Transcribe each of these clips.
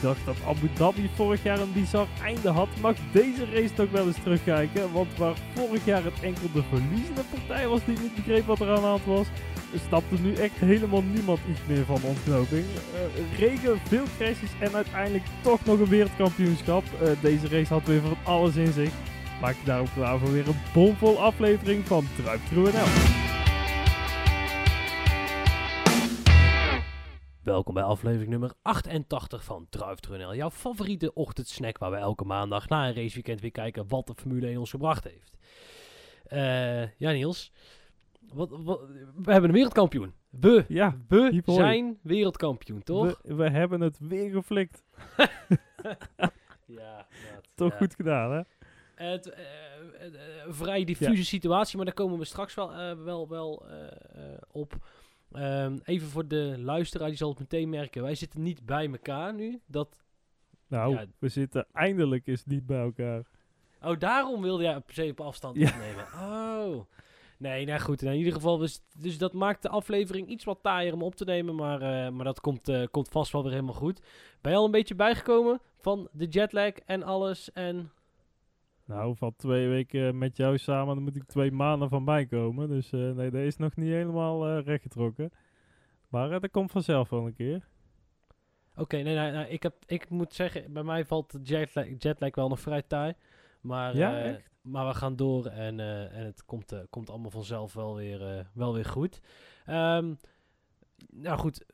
dacht dat Abu Dhabi vorig jaar een bizar einde had, mag deze race toch wel eens terugkijken. Want waar vorig jaar het enkel de verliezende partij was die niet begreep wat er aan de hand was, stapte nu echt helemaal niemand iets meer van ontknoping. Uh, regen, veel crashes en uiteindelijk toch nog een wereldkampioenschap. Uh, deze race had weer van alles in zich. Maak je daarop klaar voor weer een bomvol aflevering van Druip NL. Welkom bij aflevering nummer 88 van Druiftrunnel, jouw favoriete ochtendsnack waar we elke maandag na een raceweekend weer kijken wat de Formule 1 ons gebracht heeft. Uh, ja Niels, wat, wat, we hebben een wereldkampioen. We, ja, we zijn wereldkampioen, toch? We, we, hebben het weer geflikt. ja, toch goed gedaan hè? Het, uh, uh, vrij diffuse situatie, maar daar komen we straks wel, wel, wel op. Ehm, even voor de luisteraar, die zal het meteen merken. Wij zitten niet bij elkaar nu. Dat, nou, we zitten eindelijk eens niet bij elkaar. Oh, daarom wilde jij per se op afstand ja. opnemen. Oh. Nee, nou goed. in ieder geval, dus, dus dat maakt de aflevering iets wat taaier om op te nemen. Maar, uh, maar dat komt, uh, komt vast wel weer helemaal goed. Ben je al een beetje bijgekomen van de jetlag en alles? En nou, van twee weken met jou samen, dan moet ik twee maanden van bijkomen. Dus uh, nee, dat is nog niet helemaal uh, rechtgetrokken. Maar uh, dat komt vanzelf wel een keer. Oké, nee, nee, nee, ik, heb, ik moet zeggen, bij mij valt de jetlag, jetlag wel nog vrij taai. Maar, ja, maar we gaan door en, en het komt, komt allemaal vanzelf wel weer, wel weer goed. Um, nou goed,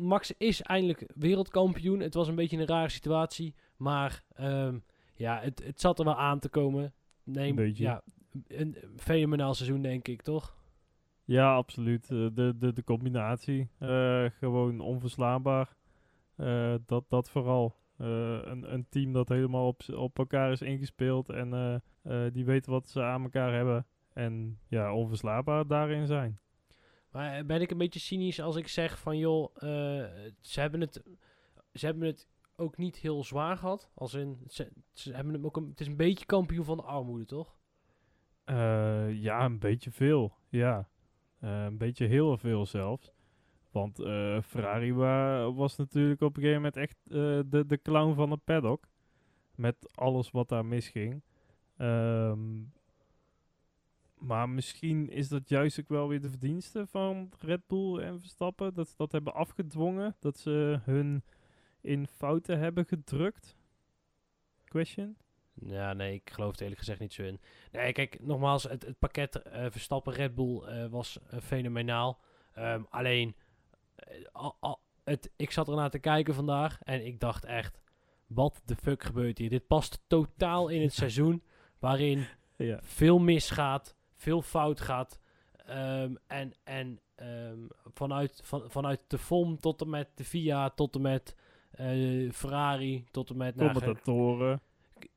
Max is eindelijk wereldkampioen. Het was een beetje een rare situatie, maar... Um, ja, het, het zat er wel aan te komen. Nee, een beetje. Ja, een fenomenaal seizoen, denk ik, toch? Ja, absoluut. Uh, de, de, de combinatie. Uh, gewoon onverslaanbaar. Uh, dat, dat vooral. een, een team dat helemaal op, op elkaar is ingespeeld. En die weten wat ze aan elkaar hebben. En ja, onverslaanbaar daarin zijn. Maar ben ik een beetje cynisch als ik zeg van joh, ze hebben het. Ze hebben het ook niet heel zwaar gehad. Als in, ze, hebben hem ook een, het is een beetje kampioen van de armoede, toch? Uh, ja, een beetje veel. Ja, uh, een beetje heel veel zelfs. Want uh, Ferrari wa was natuurlijk op een gegeven moment echt de, de clown van het paddock. Met alles wat daar misging. Um, maar misschien is dat juist ook wel weer de verdienste van Red Bull en Verstappen. Dat ze dat hebben afgedwongen. Dat ze hun in fouten hebben gedrukt? Question? Ja, nee, ik geloof het eerlijk gezegd niet zo in. Nee, kijk, nogmaals, het, het pakket uh, Verstappen Red Bull uh, was uh, fenomenaal. Um, alleen, al, al, het, ik zat ernaar te kijken vandaag en ik dacht echt, wat de fuck gebeurt hier? Dit past totaal in het seizoen waarin ja. veel misgaat, veel fout gaat. Um, en en um, vanuit, van, vanuit de FOM tot en met de VIA tot en met uh, Ferrari tot en met... Commentatoren.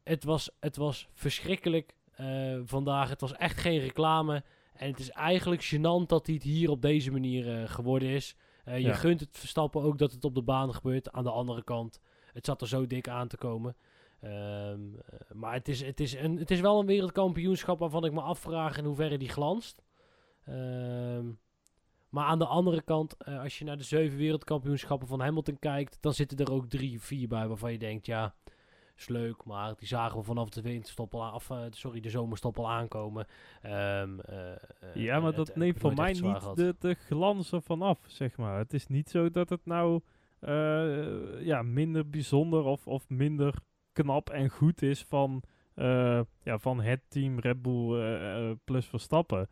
het, was, het was verschrikkelijk uh, vandaag. Het was echt geen reclame. En het is eigenlijk gênant dat hij het hier op deze manier uh, geworden is. je ja. gunt het Verstappen ook dat het op de baan gebeurt. Aan de andere kant, het zat er zo dik aan te komen. Um, maar het is, het, is een, het is wel een wereldkampioenschap waarvan ik me afvraag in hoeverre die glanst. Um, maar aan de andere kant, uh, als je naar de zeven wereldkampioenschappen van Hamilton kijkt, dan zitten er ook drie, vier bij waarvan je denkt, ja, is leuk, maar die zagen we vanaf de winterstop al, af, uh, sorry, de zomerstop al aankomen. Um, uh, ja, maar dat neemt voor mij niet de, de glans ervan af, zeg maar. Het is niet zo dat het nou ja, minder bijzonder of, of minder knap en goed is van, ja, van het team Red Bull plus Verstappen.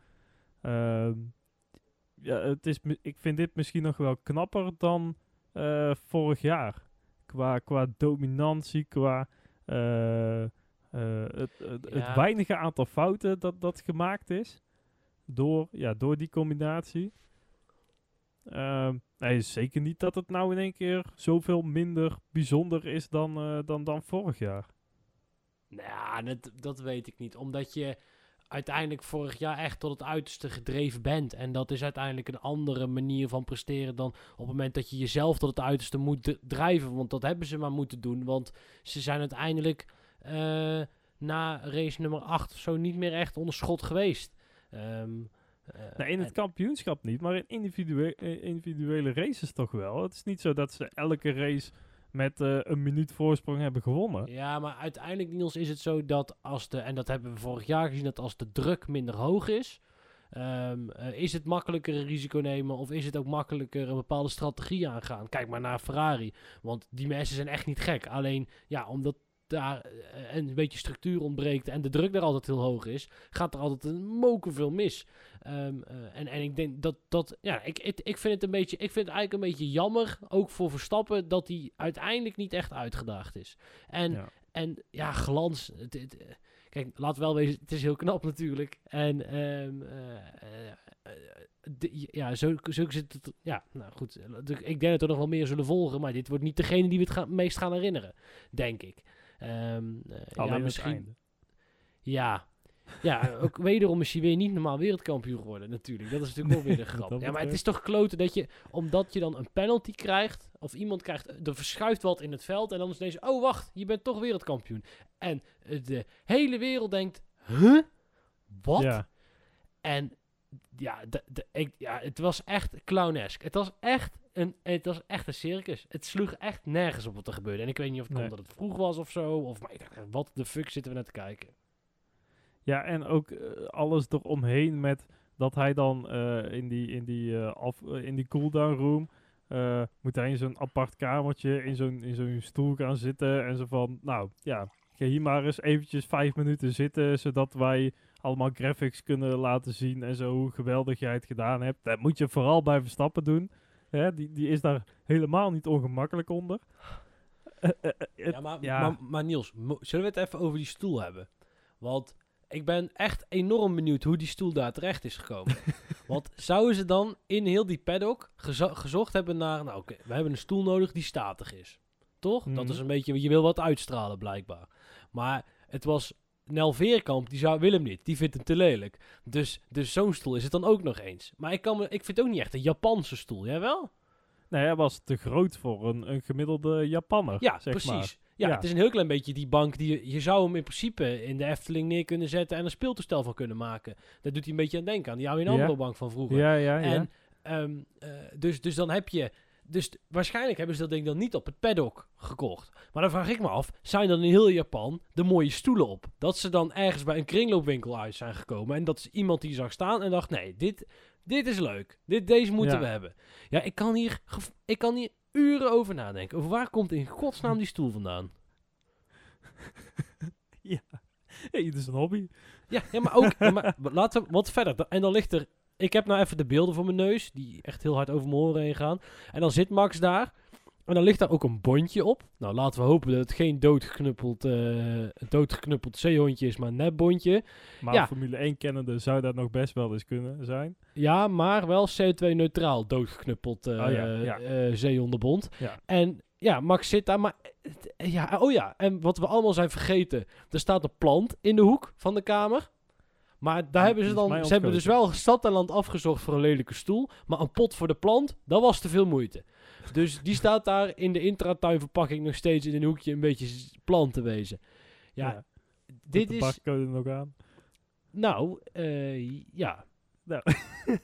Ja, het is, ik vind dit misschien nog wel knapper dan uh, vorig jaar. Qua, qua dominantie, qua uh, uh, het, het, ja. het, weinige aantal fouten dat, dat gemaakt is. Door, ja, door die combinatie. Ehm, nee, zeker niet dat het nou in één keer zoveel minder bijzonder is dan, dan, dan vorig jaar. Nou, dat, dat weet ik niet. Omdat je uiteindelijk vorig jaar echt tot het uiterste gedreven bent. En dat is uiteindelijk een andere manier van presteren dan op het moment dat je jezelf tot het uiterste moet drijven. Want dat hebben ze maar moeten doen. Want ze zijn uiteindelijk uh, na race nummer 8 of zo niet meer echt onder schot geweest. Um, uh, in het kampioenschap niet, maar in individuele, individuele races toch wel. Het is niet zo dat ze elke race met uh, een minuut voorsprong hebben gewonnen. Ja, maar uiteindelijk, Niels, is het zo dat als de, en dat hebben we vorig jaar gezien, dat als de druk minder hoog is, um, uh, is het makkelijker een risico nemen of is het ook makkelijker een bepaalde strategie aangaan? Kijk maar naar Ferrari, want die mensen zijn echt niet gek. Alleen, ja, omdat daar uh, een beetje structuur ontbreekt en de druk daar altijd heel hoog is, gaat er altijd een moken veel mis. Um, uh, en, en ik denk dat dat, ja, ik, ik, ik vind het een beetje, ik vind het eigenlijk een beetje jammer, ook voor Verstappen, dat hij uiteindelijk niet echt uitgedaagd is. En ja, en, ja glans. Het, het, kijk, laat wel wezen, het is heel knap natuurlijk. En um, de, ja, zo, zo zit het. Ja, nou goed. Ik denk dat er nog wel meer zullen volgen. Maar dit wordt niet degene die we het gaan, meest gaan herinneren. Denk ik. Um, uh, ja, misschien. Ja. Ja, ook wederom is hij weer niet normaal wereldkampioen geworden, natuurlijk. Dat is natuurlijk ook weer de grap. Ja, maar het is toch kloten dat je, omdat je dan een penalty krijgt, of iemand krijgt, er verschuift wat in het veld, en dan is deze, oh wacht, je bent toch wereldkampioen. En de hele wereld denkt, huh? Wat? Ja. En ja, de, de, ik, ja, het was echt clownesk. Het was echt een, het was echt een circus. Het sloeg echt nergens op wat er gebeurde. En ik weet niet of het nee. omdat het vroeg was of zo. Of maar ik dacht, wat de fuck zitten we net te kijken. Ja, en ook uh, alles eromheen met dat hij dan uh, in die, in die, uh, af, in die cooldown room... moet hij in zo'n apart kamertje in zo'n, in zo'n stoel gaan zitten. En zo van, nou ja, ga hier maar eens eventjes vijf minuten zitten... zodat wij allemaal graphics kunnen laten zien en zo hoe geweldig jij het gedaan hebt. Dat moet je vooral bij Verstappen doen. Hè? Die, die is daar helemaal niet ongemakkelijk onder. Uh, ja, maar, ja. Maar, maar, Niels, zullen we het even over die stoel hebben? Want ik ben echt enorm benieuwd hoe die stoel daar terecht is gekomen. Want zouden ze dan in heel die paddock gezocht hebben naar... Nou oké, we hebben een stoel nodig die statig is. Toch? Mm. Dat is een beetje... Je wil wat uitstralen blijkbaar. Maar het was Nel Veerkamp, die zou Willem niet. Die vindt hem te lelijk. Dus, dus zo'n stoel is het dan ook nog eens. Maar ik, kan me, ik vind het ook niet echt een Japanse stoel. Jij wel? Nee, hij was te groot voor een, een gemiddelde Japanner. Ja, zeg precies. Maar. Ja, ja, het is een heel klein beetje die bank die je, je zou hem in principe in de Efteling neer kunnen zetten en een speeltoestel van kunnen maken. Dat doet hij een beetje aan denken aan die oude ja. bank van vroeger. Ja, ja, ja. En, um, uh, dus, dus dan heb je dus waarschijnlijk hebben ze dat ding dan niet op het paddock gekocht. Maar dan vraag ik me af, zijn dan in heel Japan de mooie stoelen op? Dat ze dan ergens bij een kringloopwinkel uit zijn gekomen en dat is iemand die zag staan en dacht, nee, dit, dit is leuk. Dit, deze moeten we hebben. Ja, ik kan, hier, ik kan hier uren over nadenken. Over waar komt in godsnaam die stoel vandaan? ja, hey, het is een hobby. Ja, ja maar ook, maar, laten we wat verder. En dan ligt er ik heb nou even de beelden voor mijn neus, die echt heel hard over mijn oren heen gaan. En dan zit Max daar. En dan ligt daar ook een bondje op. Nou, laten we hopen dat het geen doodgeknuppeld, uh, doodgeknuppeld zeehondje is, maar een nepbondje. Maar ja. Formule 1 kennende zou dat nog best wel eens kunnen zijn. Ja, maar wel CO2-neutraal doodgeknuppeld uh, oh, ja, ja. Uh, zeehondenbond. Ja. En ja, Max zit daar, maar... Ja, oh ja, en wat we allemaal zijn vergeten. Er staat een plant in de hoek van de kamer. Maar daar hebben ze dan. Ze hebben dus wel stad en land afgezocht voor een lelijke stoel. Maar een pot voor de plant, dat was te veel moeite. Dus die staat daar in de intratuinverpakking nog steeds in een hoekje een beetje plant te wezen. Ja, ja. dit de is. nog aan? Nou, uh, ja. Nou.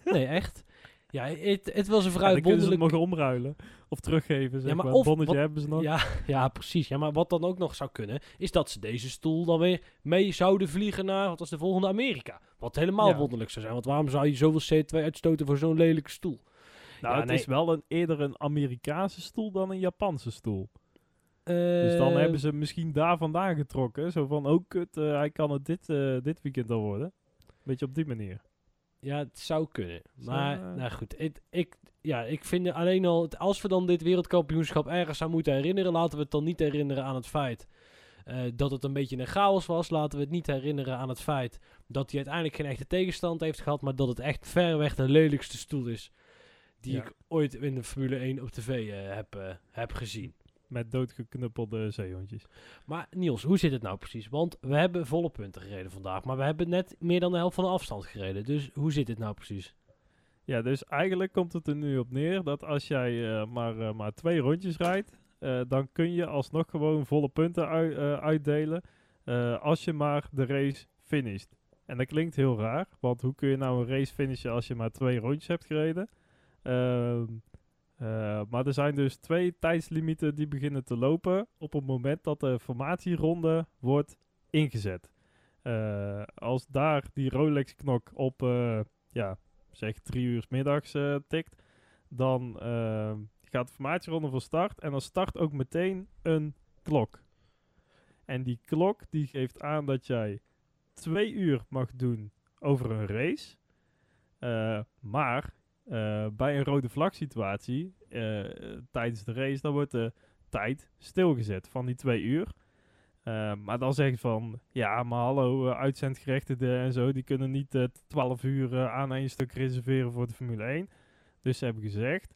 nee, echt. Ja, het, het was een vrij ja, wonderlijk... ze het mogen omruilen. Of teruggeven, zeg ja, maar. maar. Of, bonnetje wat, hebben ze nog. Ja, ja, precies. Ja, maar wat dan ook nog zou kunnen... is dat ze deze stoel dan weer mee zouden vliegen naar... wat was de volgende Amerika. Wat helemaal ja. wonderlijk zou zijn. Want waarom zou je zoveel CO2 uitstoten voor zo'n lelijke stoel? Nou, ja, het nee. is wel een, eerder een Amerikaanse stoel dan een Japanse stoel. Uh, dus dan hebben ze misschien daar vandaan getrokken. Zo van, oh kut, uh, hij kan het dit, uh, dit weekend al worden. Beetje op die manier. Ja, het zou kunnen. Maar, zou, nou goed. Het, ik, ja, ik vind alleen al... Als we dan dit wereldkampioenschap ergens aan moeten herinneren... laten we het dan niet herinneren aan het feit... Uh, dat het een beetje een chaos was. Laten we het niet herinneren aan het feit... dat hij uiteindelijk geen echte tegenstand heeft gehad... maar dat het echt ver weg de lelijkste stoel is... die ja. ik ooit in de Formule 1 op tv uh, heb, heb gezien met doodgeknuppelde zeehondjes. Maar Niels, hoe zit het nou precies? Want we hebben volle punten gereden vandaag, maar we hebben net meer dan de helft van de afstand gereden. Dus hoe zit het nou precies? Ja, dus eigenlijk komt het er nu op neer dat als jij uh, maar, uh, maar twee rondjes rijdt, uh, dan kun je alsnog gewoon volle punten ui uitdelen als je maar de race finisht. En dat klinkt heel raar, want hoe kun je nou een race finishen als je maar twee rondjes hebt gereden? Uh, maar er zijn dus twee tijdslimieten die beginnen te lopen op het moment dat de formatieronde wordt ingezet. Uh, als daar die Rolex-knok op, uh, ja, zeg drie uur middags tikt, dan gaat de formatieronde van start en dan start ook meteen een klok. En die klok die geeft aan dat jij twee uur mag doen over een race. maar bij een rode vlag situatie tijdens de race, dan wordt de tijd stilgezet van die twee uur. Uh, maar dan zeg je van, ja, maar hallo, uitzendgerechtigden en zo, die kunnen niet uh, 12 uur aan één stuk reserveren voor de Formule 1. Dus ze hebben gezegd,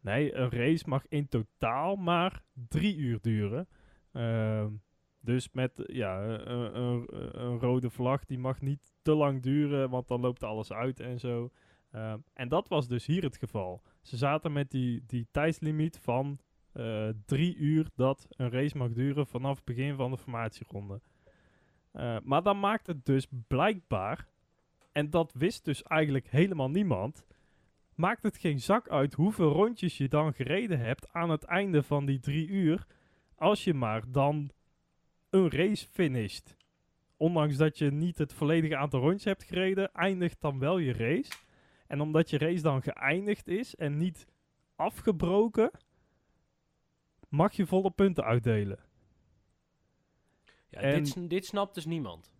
nee, een race mag in totaal maar drie uur duren. Ehm, dus met ja, een, een, een, rode vlag, die mag niet te lang duren, want dan loopt alles uit en zo. Ehm, en dat was dus hier het geval. Ze zaten met die, die tijdslimiet van uh, drie uur dat een race mag duren vanaf het begin van de formatieronde. Uh, maar dan maakt het dus blijkbaar, en dat wist dus eigenlijk helemaal niemand, maakt het geen zak uit hoeveel rondjes je dan gereden hebt aan het einde van die drie uur, als je maar dan een race finisht. Ondanks dat je niet het volledige aantal rondjes hebt gereden, eindigt dan wel je race. En omdat je race dan geëindigd is en niet afgebroken, mag je volle punten uitdelen. Ja, dit, dit snapt dus niemand.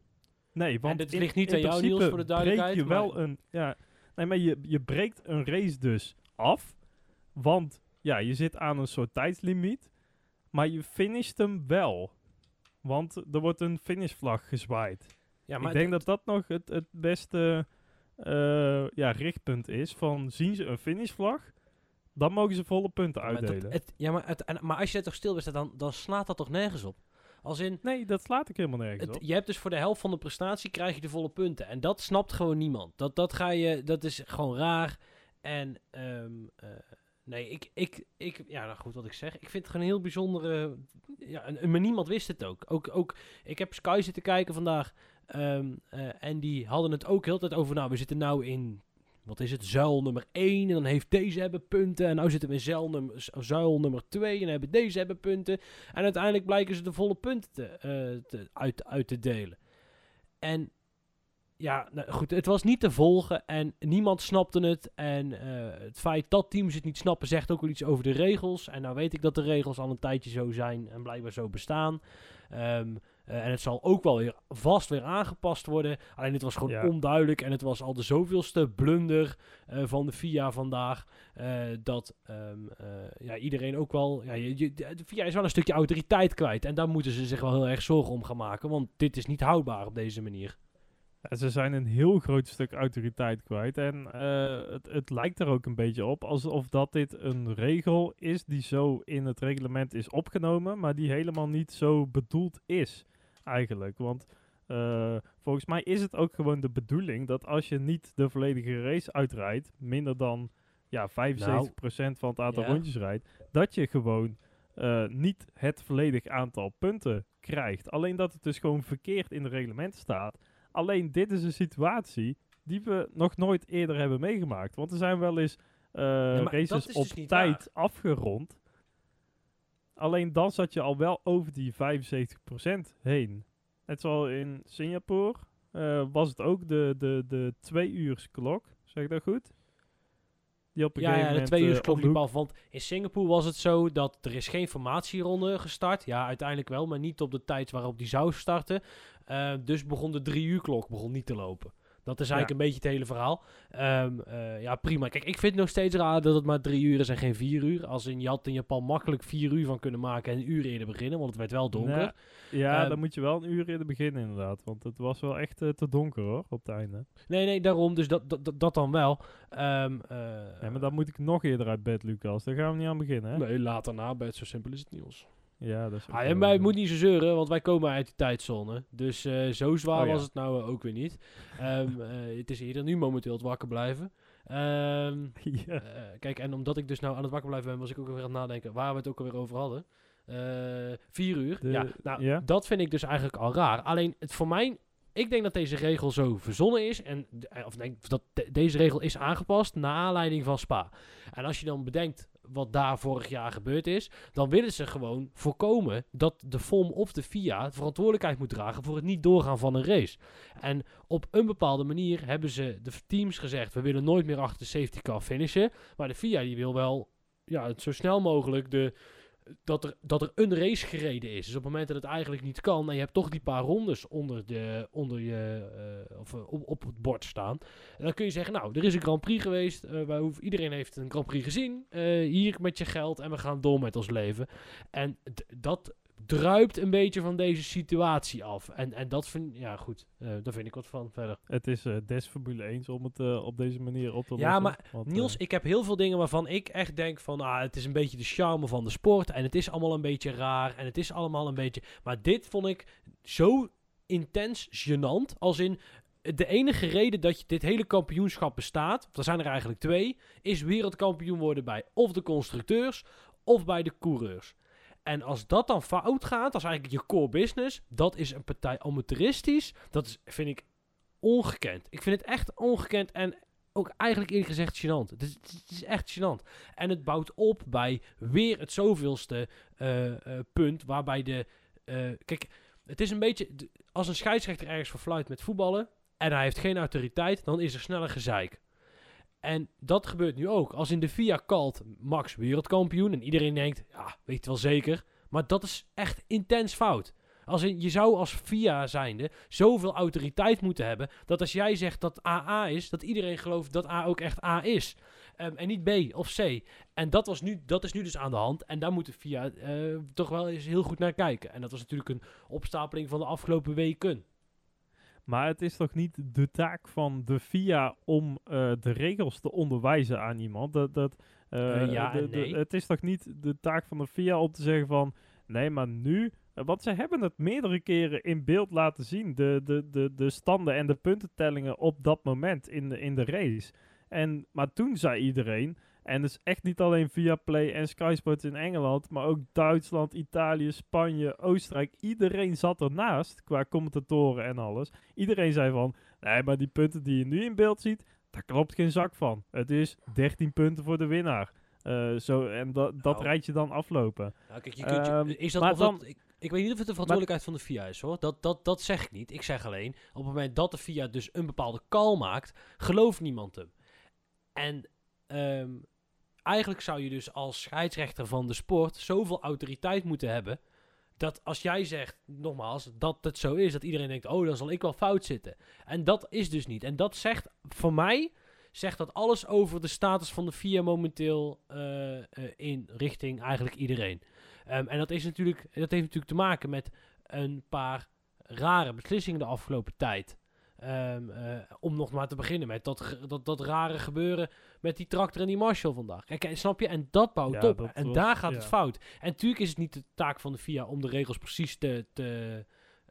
Nee, want het ligt niet aan jou, Niels, voor de duidelijkheid. je wel een, ja, nee, maar je, je breekt een race dus af. Want ja, je zit aan een soort tijdslimiet. Maar je finisht hem wel. Want er wordt een finishvlag gezwaaid. Ja, maar Ik denk dat dat nog het, het beste uh, ja, richtpunt is. Van zien ze een finishvlag? Dan mogen ze volle punten uitdelen. het, ja, maar, het, maar als je toch stil bent, dan, dan slaat dat toch nergens op? Als in, nee, dat slaat ik helemaal nergens het, op. Je hebt dus voor de helft van de prestatie krijg je de volle punten. En dat snapt gewoon niemand. Dat, dat, ga je, dat is gewoon raar. En um, uh, nee, ik, ik, ik, ja, nou goed wat ik zeg. Ik vind het gewoon een heel bijzondere. Ja, en, maar niemand wist het ook. ook, ook ik heb Sky zitten kijken vandaag. Um, uh, en die hadden het ook heel tijd over. Nou, we zitten nou in wat is het, zuil nummer 1. En dan heeft deze hebben punten. En nu zitten we in zuil nummer, zuil nummer 2. En dan hebben deze hebben punten. En uiteindelijk blijken ze de volle punten te, te, uit, uit te delen. En ja, nou goed, het was niet te volgen en niemand snapte het. En uh, het feit dat teams het niet snappen zegt ook wel iets over de regels. En nou weet ik dat de regels al een tijdje zo zijn en blijkbaar zo bestaan. Um, uh, en het zal ook wel weer vast weer aangepast worden. Alleen het was gewoon ja. onduidelijk. En het was al de zoveelste blunder uh, van de FIA vandaag. Uh, dat um, ja, iedereen ook wel. Ja, je, je, de FIA is wel een stukje autoriteit kwijt. En daar moeten ze zich wel heel erg zorgen om gaan maken. Want dit is niet houdbaar op deze manier. Ze zijn een heel groot stuk autoriteit kwijt. En het, het lijkt er ook een beetje op alsof dat dit een regel is die zo in het reglement is opgenomen, maar die helemaal niet zo bedoeld is eigenlijk. Want uh, volgens mij is het ook gewoon de bedoeling dat als je niet de volledige race uitrijdt, minder dan ja, 75% nou, van het aantal ja. rondjes rijdt, dat je gewoon uh, niet het volledig aantal punten krijgt. Alleen dat het dus gewoon verkeerd in de reglementen staat. Alleen dit is een situatie die we nog nooit eerder hebben meegemaakt. Want er zijn wel eens uh, ja, races op dus tijd waar. afgerond. Alleen dan zat je al wel over die 75% heen. Net zoals in Singapore uh, was het ook de, de, de twee uur klok. Zeg ik dat goed? Die op een ja, ja, de twee uur klok liep af. Want in Singapore was het zo dat er is geen formatieronde gestart. Ja, uiteindelijk wel, maar niet op de tijd waarop die zou starten. Uh, dus begon de drie uur klok begon niet te lopen. Dat is eigenlijk een beetje het hele verhaal. Um, uh, ja, prima. Kijk, ik vind het nog steeds raar dat het maar drie uur is en geen vier uur. Als in, je had in Japan makkelijk vier uur van kunnen maken en een uur eerder beginnen, want het werd wel donker. Nee, ja, um, dan moet je wel een uur eerder beginnen inderdaad. Want het was wel echt uh, te donker hoor, op het einde. Nee, nee, daarom. Dus dat, dat, dat dan wel. Um, uh, ja, maar dan moet ik nog eerder uit bed, Lucas. Daar gaan we niet aan beginnen, hè? Nee, later na bed. Zo simpel is het, Niels. Ja, dat is ah, en wij moeten niet zo zeuren, want wij komen uit die tijdzone. Dus uh, zo zwaar oh, ja. was het nou uh, ook weer niet. Um, uh, het is eerder nu momenteel het wakker blijven. Um, ja. kijk, en omdat ik dus nou aan het wakker blijven ben, was ik ook weer aan het nadenken waar we het ook alweer over hadden. vier uur. De, ja, nou, ja? dat vind ik dus eigenlijk al raar. Alleen, het voor mij ik denk dat deze regel zo verzonnen is. En, of denk dat de, deze regel is aangepast naar aanleiding van Spa. En als je dan bedenkt wat daar vorig jaar gebeurd is, dan willen ze gewoon voorkomen dat de FOM of de FIA verantwoordelijkheid moet dragen voor het niet doorgaan van een race. En op een bepaalde manier hebben ze de teams gezegd: we willen nooit meer achter de safety car finishen. Maar de FIA die wil wel ja, zo snel mogelijk de, dat er, dat er een race gereden is. Dus op het moment dat het eigenlijk niet kan, en je hebt toch die paar rondes onder, de, onder je, uh, of uh, op, op het bord staan. En dan kun je zeggen, nou, er is een Grand Prix geweest. Uh, wij hoeven, iedereen heeft een Grand Prix gezien. hier met je geld en we gaan door met ons leven. En dat druipt een beetje van deze situatie af. En, en dat vind ja goed, uh, daar vind ik wat van verder. Het is uh, des Formule 1 om het uh, op deze manier op te lossen. Ja, maar want, Niels, ik heb heel veel dingen waarvan ik echt denk van, ah, het is een beetje de charme van de sport en het is allemaal een beetje raar en het is allemaal een beetje, maar dit vond ik zo intens gênant, als in de enige reden dat je dit hele kampioenschap bestaat, er zijn er eigenlijk twee, is wereldkampioen worden bij of de constructeurs of bij de coureurs. En als dat dan fout gaat, als eigenlijk je core business, dat is een partij amateuristisch. Dat is, vind ik ongekend. Ik vind het echt ongekend en ook eigenlijk eerlijk gezegd gênant. Het is, echt gênant. En het bouwt op bij weer het zoveelste uh, uh, punt waarbij de... Uh, kijk, het is een beetje... Als een scheidsrechter ergens verfluit met voetballen en hij heeft geen autoriteit, dan is er sneller gezeik. En dat gebeurt nu ook. Als in de VIA kalt Max wereldkampioen en iedereen denkt, ja, weet je wel zeker. Maar dat is echt intens fout. Als in, je zou als VIA zijnde zoveel autoriteit moeten hebben, dat als jij zegt dat AA is, dat iedereen gelooft dat A ook echt A is. Um, en niet B of C. En dat, was nu, dat is nu dus aan de hand. En daar moet de VIA uh, toch wel eens heel goed naar kijken. En dat was natuurlijk een opstapeling van de afgelopen weken. Maar het is toch niet de taak van de FIA om uh, de regels te onderwijzen aan iemand? Dat, dat, uh, ja de, nee. het is toch niet de taak van de FIA om te zeggen van... Nee, maar nu... Want ze hebben het meerdere keren in beeld laten zien. De, de, de, de standen en de puntentellingen op dat moment in de, in de race. En, maar toen zei iedereen... En dus echt niet alleen via Play en Sky Sports in Engeland, maar ook Duitsland, Italië, Spanje, Oostenrijk. Iedereen zat ernaast qua commentatoren en alles. Iedereen zei van, nee, maar die punten die je nu in beeld ziet, daar klopt geen zak van. Het is 13 punten voor de winnaar. Uh, zo, en dat, dat Nou. rijdt je dan aflopen. Nou, kijk, je kunt je- Ehm, is dat, ik, ik weet niet of het de verantwoordelijkheid van de FIA is hoor. Dat, dat, dat zeg ik niet. Ik zeg alleen, op het moment dat de FIA dus een bepaalde call maakt, gelooft niemand hem. En ehm, eigenlijk zou je dus als scheidsrechter van de sport zoveel autoriteit moeten hebben. Dat als jij zegt, nogmaals, dat het zo is, dat iedereen denkt, oh, dan zal ik wel fout zitten. En dat is dus niet. En dat zegt, voor mij, zegt dat alles over de status van de FIA momenteel eh, eh, in richting eigenlijk iedereen. Ehm, en dat, is natuurlijk, dat heeft natuurlijk te maken met een paar rare beslissingen de afgelopen tijd. Ehm, eh, om nog maar te beginnen met dat, dat, dat rare gebeuren met die tractor en die Marshall vandaag. Kijk, en snap je? En dat bouwt Ja, op. dat En was- daar gaat het fout. En natuurlijk is het niet de taak van de FIA om de regels precies te, te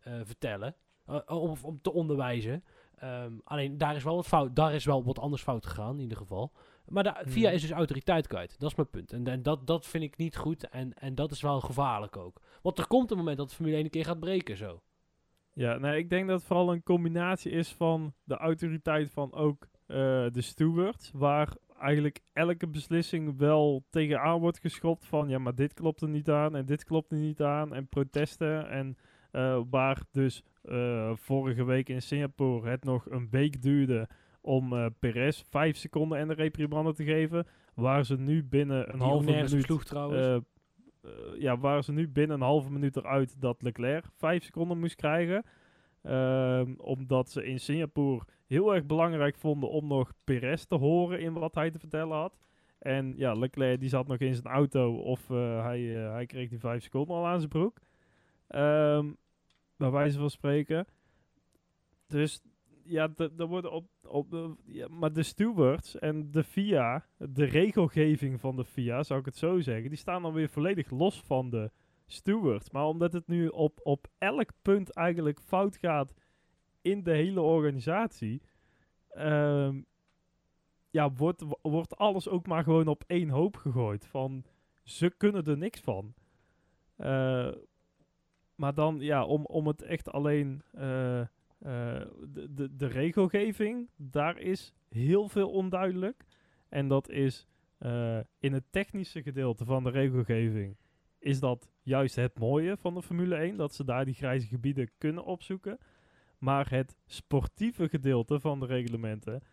eh, vertellen. eh, of om te onderwijzen. Ehm, alleen daar is wel wat fout. Daar is wel wat anders fout gegaan in ieder geval. Maar de FIA Mhm. is dus autoriteit kwijt. Dat is mijn punt. En, en dat, dat vind ik niet goed. En, en dat is wel gevaarlijk ook. Want er komt een moment dat de Formule 1 een keer gaat breken zo. Ja, nee, ik denk dat het vooral een combinatie is van de autoriteit van ook eh, de stewards, waar eigenlijk elke beslissing wel tegenaan wordt geschopt van ja, maar dit klopt er niet aan en dit klopt er niet aan en protesten en eh, waar dus eh, vorige week in Singapore het nog een week duurde om eh Perez vijf seconden en de reprimande te geven, waar ze nu binnen een halve op minuut sloeg trouwens. Eh, ja, waren ze nu binnen een halve minuut eruit dat Leclerc vijf seconden moest krijgen. Ehm, omdat ze in Singapore heel erg belangrijk vonden om nog Perez te horen in wat hij te vertellen had. En ja, Leclerc die zat nog in zijn auto of eh, hij, eh, hij kreeg die vijf seconden al aan zijn broek. Ehm bij wijze van spreken. Dus ja, d- er worden op, op de, ja, maar de stewards en de FIA, de regelgeving van de FIA, zou ik het zo zeggen, die staan dan weer volledig los van de stewards. Maar omdat het nu op, op elk punt eigenlijk fout gaat in de hele organisatie, ehm, ja, wordt, wordt alles ook maar gewoon op één hoop gegooid. Van, ze kunnen er niks van. Eh, maar dan, ja, om, om het echt alleen... eh, de, de, de regelgeving, daar is heel veel onduidelijk. En dat is in het technische gedeelte van de regelgeving is dat juist het mooie van de Formule 1, dat ze daar die grijze gebieden kunnen opzoeken. Maar het sportieve gedeelte van de reglementen,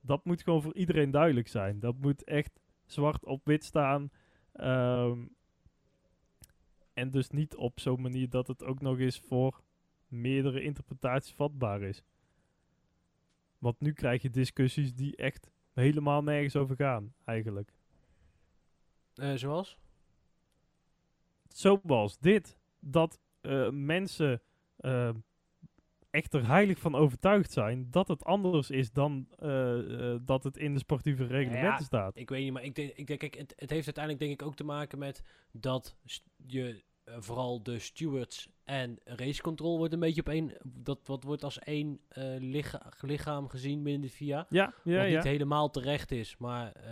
dat moet gewoon voor iedereen duidelijk zijn. Dat moet echt zwart op wit staan. Ehm, en dus niet op zo'n manier dat het ook nog eens voor meerdere interpretaties vatbaar is. Want nu krijg je discussies die echt helemaal nergens over gaan, eigenlijk. Uh, zoals? Zoals dit. Dat uh, mensen uh, echt er heilig van overtuigd zijn dat het anders is dan dat het in de sportieve reglementen ja, staat. Ik weet niet, maar ik denk, ik denk kijk, het, het heeft uiteindelijk denk ik ook te maken met dat je vooral de stewards en racecontrol wordt een beetje op één. Dat wat wordt als één uh, licha lichaam gezien binnen de VIA. Ja, ja, wat ja. niet helemaal terecht is, maar. Uh,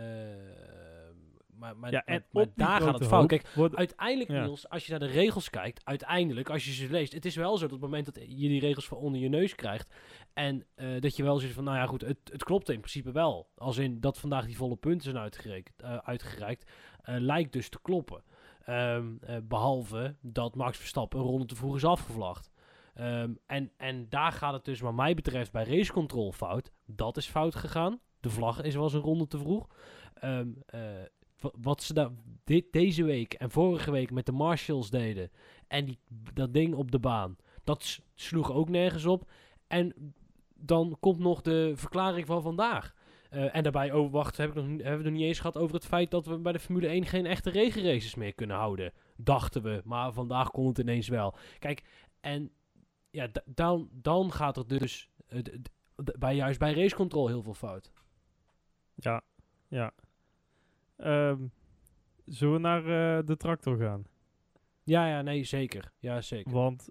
maar, maar, ja, en maar, maar daar gaat het fout. Kijk, wordt, uiteindelijk. Niels, als je naar de regels kijkt, uiteindelijk, als je ze leest, het is wel zo dat op het moment dat je die regels voor onder je neus krijgt, en uh, dat je wel zegt van, nou ja, goed, het, het klopt in principe wel. Als in dat vandaag die volle punten zijn uitgereikt, uitgereikt lijkt dus te kloppen. Um, uh, behalve dat Max Verstappen een ronde te vroeg is afgevlacht. Um, en, en daar gaat het dus wat mij betreft bij racecontrol fout. Dat is fout gegaan. De vlag is wel eens een ronde te vroeg. Um, uh, wat ze daar dit, deze week en vorige week met de Marshalls deden. En dat ding op de baan. Dat sloeg ook nergens op. En dan komt nog de verklaring van vandaag. Uh, en daarbij, oh wacht, heb ik nog, hebben we het nog niet eens gehad over het feit dat we bij de Formule 1 geen echte regenraces meer kunnen houden. Dachten we, maar vandaag kon het ineens wel. Kijk, en ja, dan, dan gaat er dus uh, bij, juist bij racecontrol heel veel fout. Ja, ja. Um, zullen we naar uh, de tractor gaan? Ja, ja, nee, zeker. Ja, zeker. Want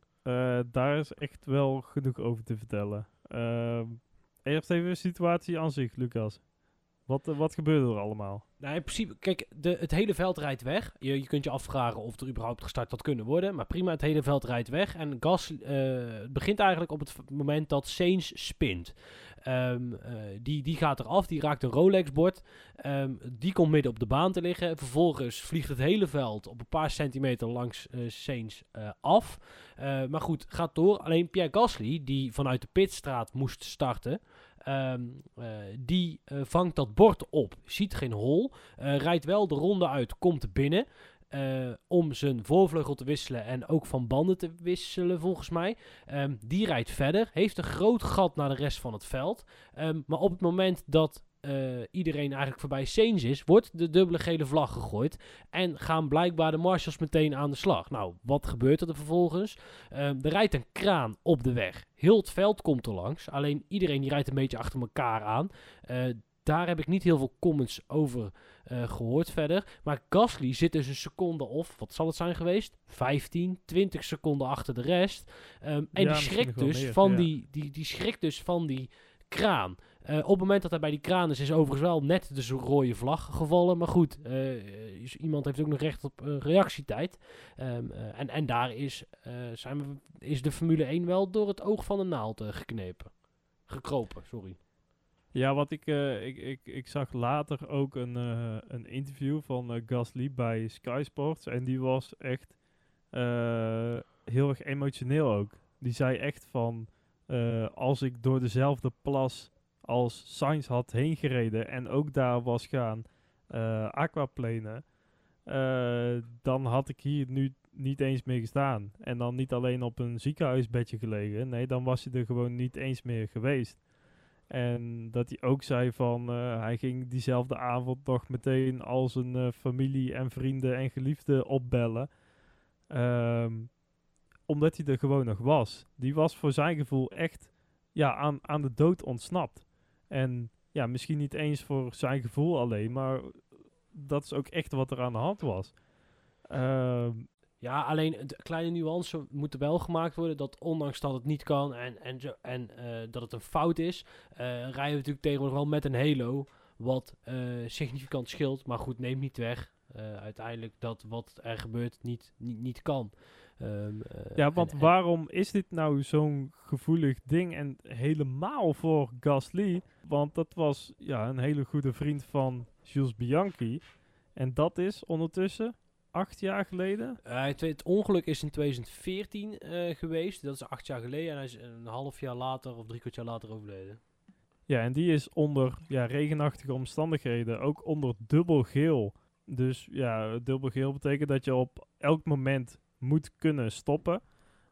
daar is echt wel genoeg over te vertellen. Uh, Eerst even de situatie aan zich, Lucas. Wat, uh, wat gebeurde er allemaal? Nou, in principe, kijk, de, het hele veld rijdt weg. Je, je kunt je afvragen of er überhaupt gestart had kunnen worden. Maar prima, het hele veld rijdt weg. En gas uh, begint eigenlijk op het moment dat Sainz spint. Um, uh, die, die gaat eraf, die raakt een Rolex-bord. Um, die komt midden op de baan te liggen. Vervolgens vliegt het hele veld op een paar centimeter langs uh, Sainz af. maar goed, gaat door. Alleen Pierre Gasly, die vanuit de pitstraat moest starten... Um, uh, die uh, vangt dat bord op, ziet geen hol, uh, rijdt wel de ronde uit, komt binnen. om zijn voorvleugel te wisselen en ook van banden te wisselen, volgens mij. Um, die rijdt verder, heeft een groot gat naar de rest van het veld. Um, maar op het moment dat uh, iedereen eigenlijk voorbij Sainz is, wordt de dubbele gele vlag gegooid. En gaan blijkbaar de marshals meteen aan de slag. Nou, wat gebeurt er vervolgens? Uh, er rijdt een kraan op de weg. Heel het veld komt er langs. Alleen iedereen die rijdt een beetje achter elkaar aan. Uh, daar heb ik niet heel veel comments over uh, gehoord verder. Maar Gasly zit dus een seconde of, wat zal het zijn geweest? 15, 20 seconden achter de rest. Um, en ja, die schrikt dus meer, van ja. die, die, die schrikt dus van die kraan. Uh, op het moment dat hij bij die kraan is, is overigens wel net de rode vlag gevallen. Maar goed, uh, iemand heeft ook nog recht op uh, reactietijd. Um, en, en daar is, zijn we, is de Formule 1 wel door het oog van de naald geknepen. Gekropen, sorry. Ja, wat ik, ik, ik, ik zag later ook een, een interview van Gasly bij Sky Sports. En die was echt heel erg emotioneel ook. Die zei echt van, als ik door dezelfde plas als Sainz had heen gereden en ook daar was gaan uh, aquaplanen, uh, dan had ik hier nu niet eens meer gestaan. En dan niet alleen op een ziekenhuisbedje gelegen, nee, dan was hij er gewoon niet eens meer geweest. En dat hij ook zei van, uh, hij ging diezelfde avond nog meteen al zijn familie en vrienden en geliefden opbellen. Um, omdat hij er gewoon nog was. Die was voor zijn gevoel echt ja, aan, aan de dood ontsnapt. En ja, misschien niet eens voor zijn gevoel alleen, maar dat is ook echt wat er aan de hand was. Uh, ja, alleen de kleine nuance moet er wel gemaakt worden dat ondanks dat het niet kan en, en, en uh, dat het een fout is, uh, rijden we natuurlijk tegenwoordig wel met een halo, wat uh, significant scheelt. Maar goed, neemt niet weg uiteindelijk dat wat er gebeurt niet, niet, niet kan. Um, uh, ja, want en, waarom is dit nou zo'n gevoelig ding en helemaal voor Gasly? Want dat was ja, een hele goede vriend van Jules Bianchi. En dat is ondertussen acht jaar geleden. Uh, het, ongeluk is in 2014 uh, geweest. Dat is acht jaar geleden. En hij is een half jaar later of drie kwart jaar later overleden. Ja, en die is onder ja, regenachtige omstandigheden ook onder dubbel geel. Dus ja, dubbel geel betekent dat je op elk moment moet kunnen stoppen.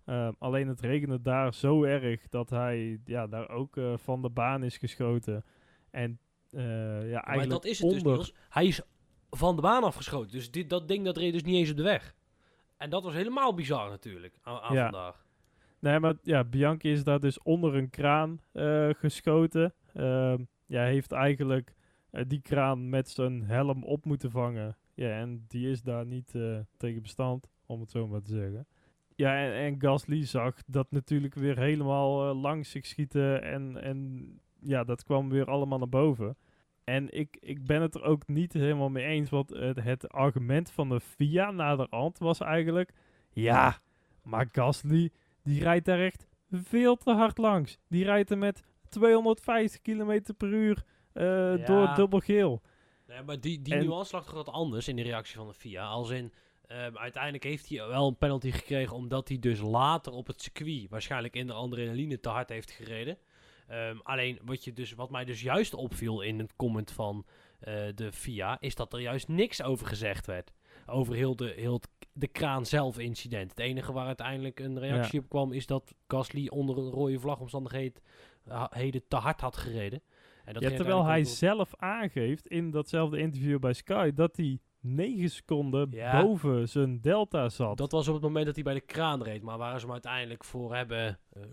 Uh, alleen het regende daar zo erg dat hij ja, daar ook uh, van de baan is geschoten. En uh, ja, eigenlijk maar dat is het dus, onder... dus, Hij is van de baan afgeschoten. Dus dit, dat ding dat reed dus niet eens op de weg. En dat was helemaal bizar natuurlijk aan, aan ja. vandaag. Nee, maar ja, Bianchi is daar dus onder een kraan geschoten. Ehm, ja, heeft eigenlijk die kraan met zijn helm op moeten vangen. Ja, en die is daar niet tegen bestand, om het zo maar te zeggen. Ja, en, en Gasly zag dat natuurlijk weer helemaal uh, langs zich schieten. En, en ja, dat kwam weer allemaal naar boven. En ik, ik ben het er ook niet helemaal mee eens. Want het, het argument van de FIA naderhand was eigenlijk... Ja, maar Gasly, die rijdt daar echt veel te hard langs. Die rijdt er met 250 km per uur uh, door dubbel geel. Nee, maar die, die nuance lag toch wat anders in de reactie van de FIA. Als in, Um, uiteindelijk heeft hij wel een penalty gekregen omdat hij dus later op het circuit waarschijnlijk in de adrenaline te hard heeft gereden. Um, alleen wat, je dus, wat mij dus juist opviel in het comment van uh, de FIA is dat er juist niks over gezegd werd. Over heel de, heel de kraan zelf incident. Het enige waar uiteindelijk een reactie op kwam is dat Gasly onder een rode vlagomstandigheden te hard had gereden. En dat ja, terwijl hij zelf aangeeft in datzelfde interview bij Sky dat hij 9 seconden boven zijn delta zat. Dat was op het moment dat hij bij de kraan reed. Maar waar ze hem uiteindelijk voor hebben, uh,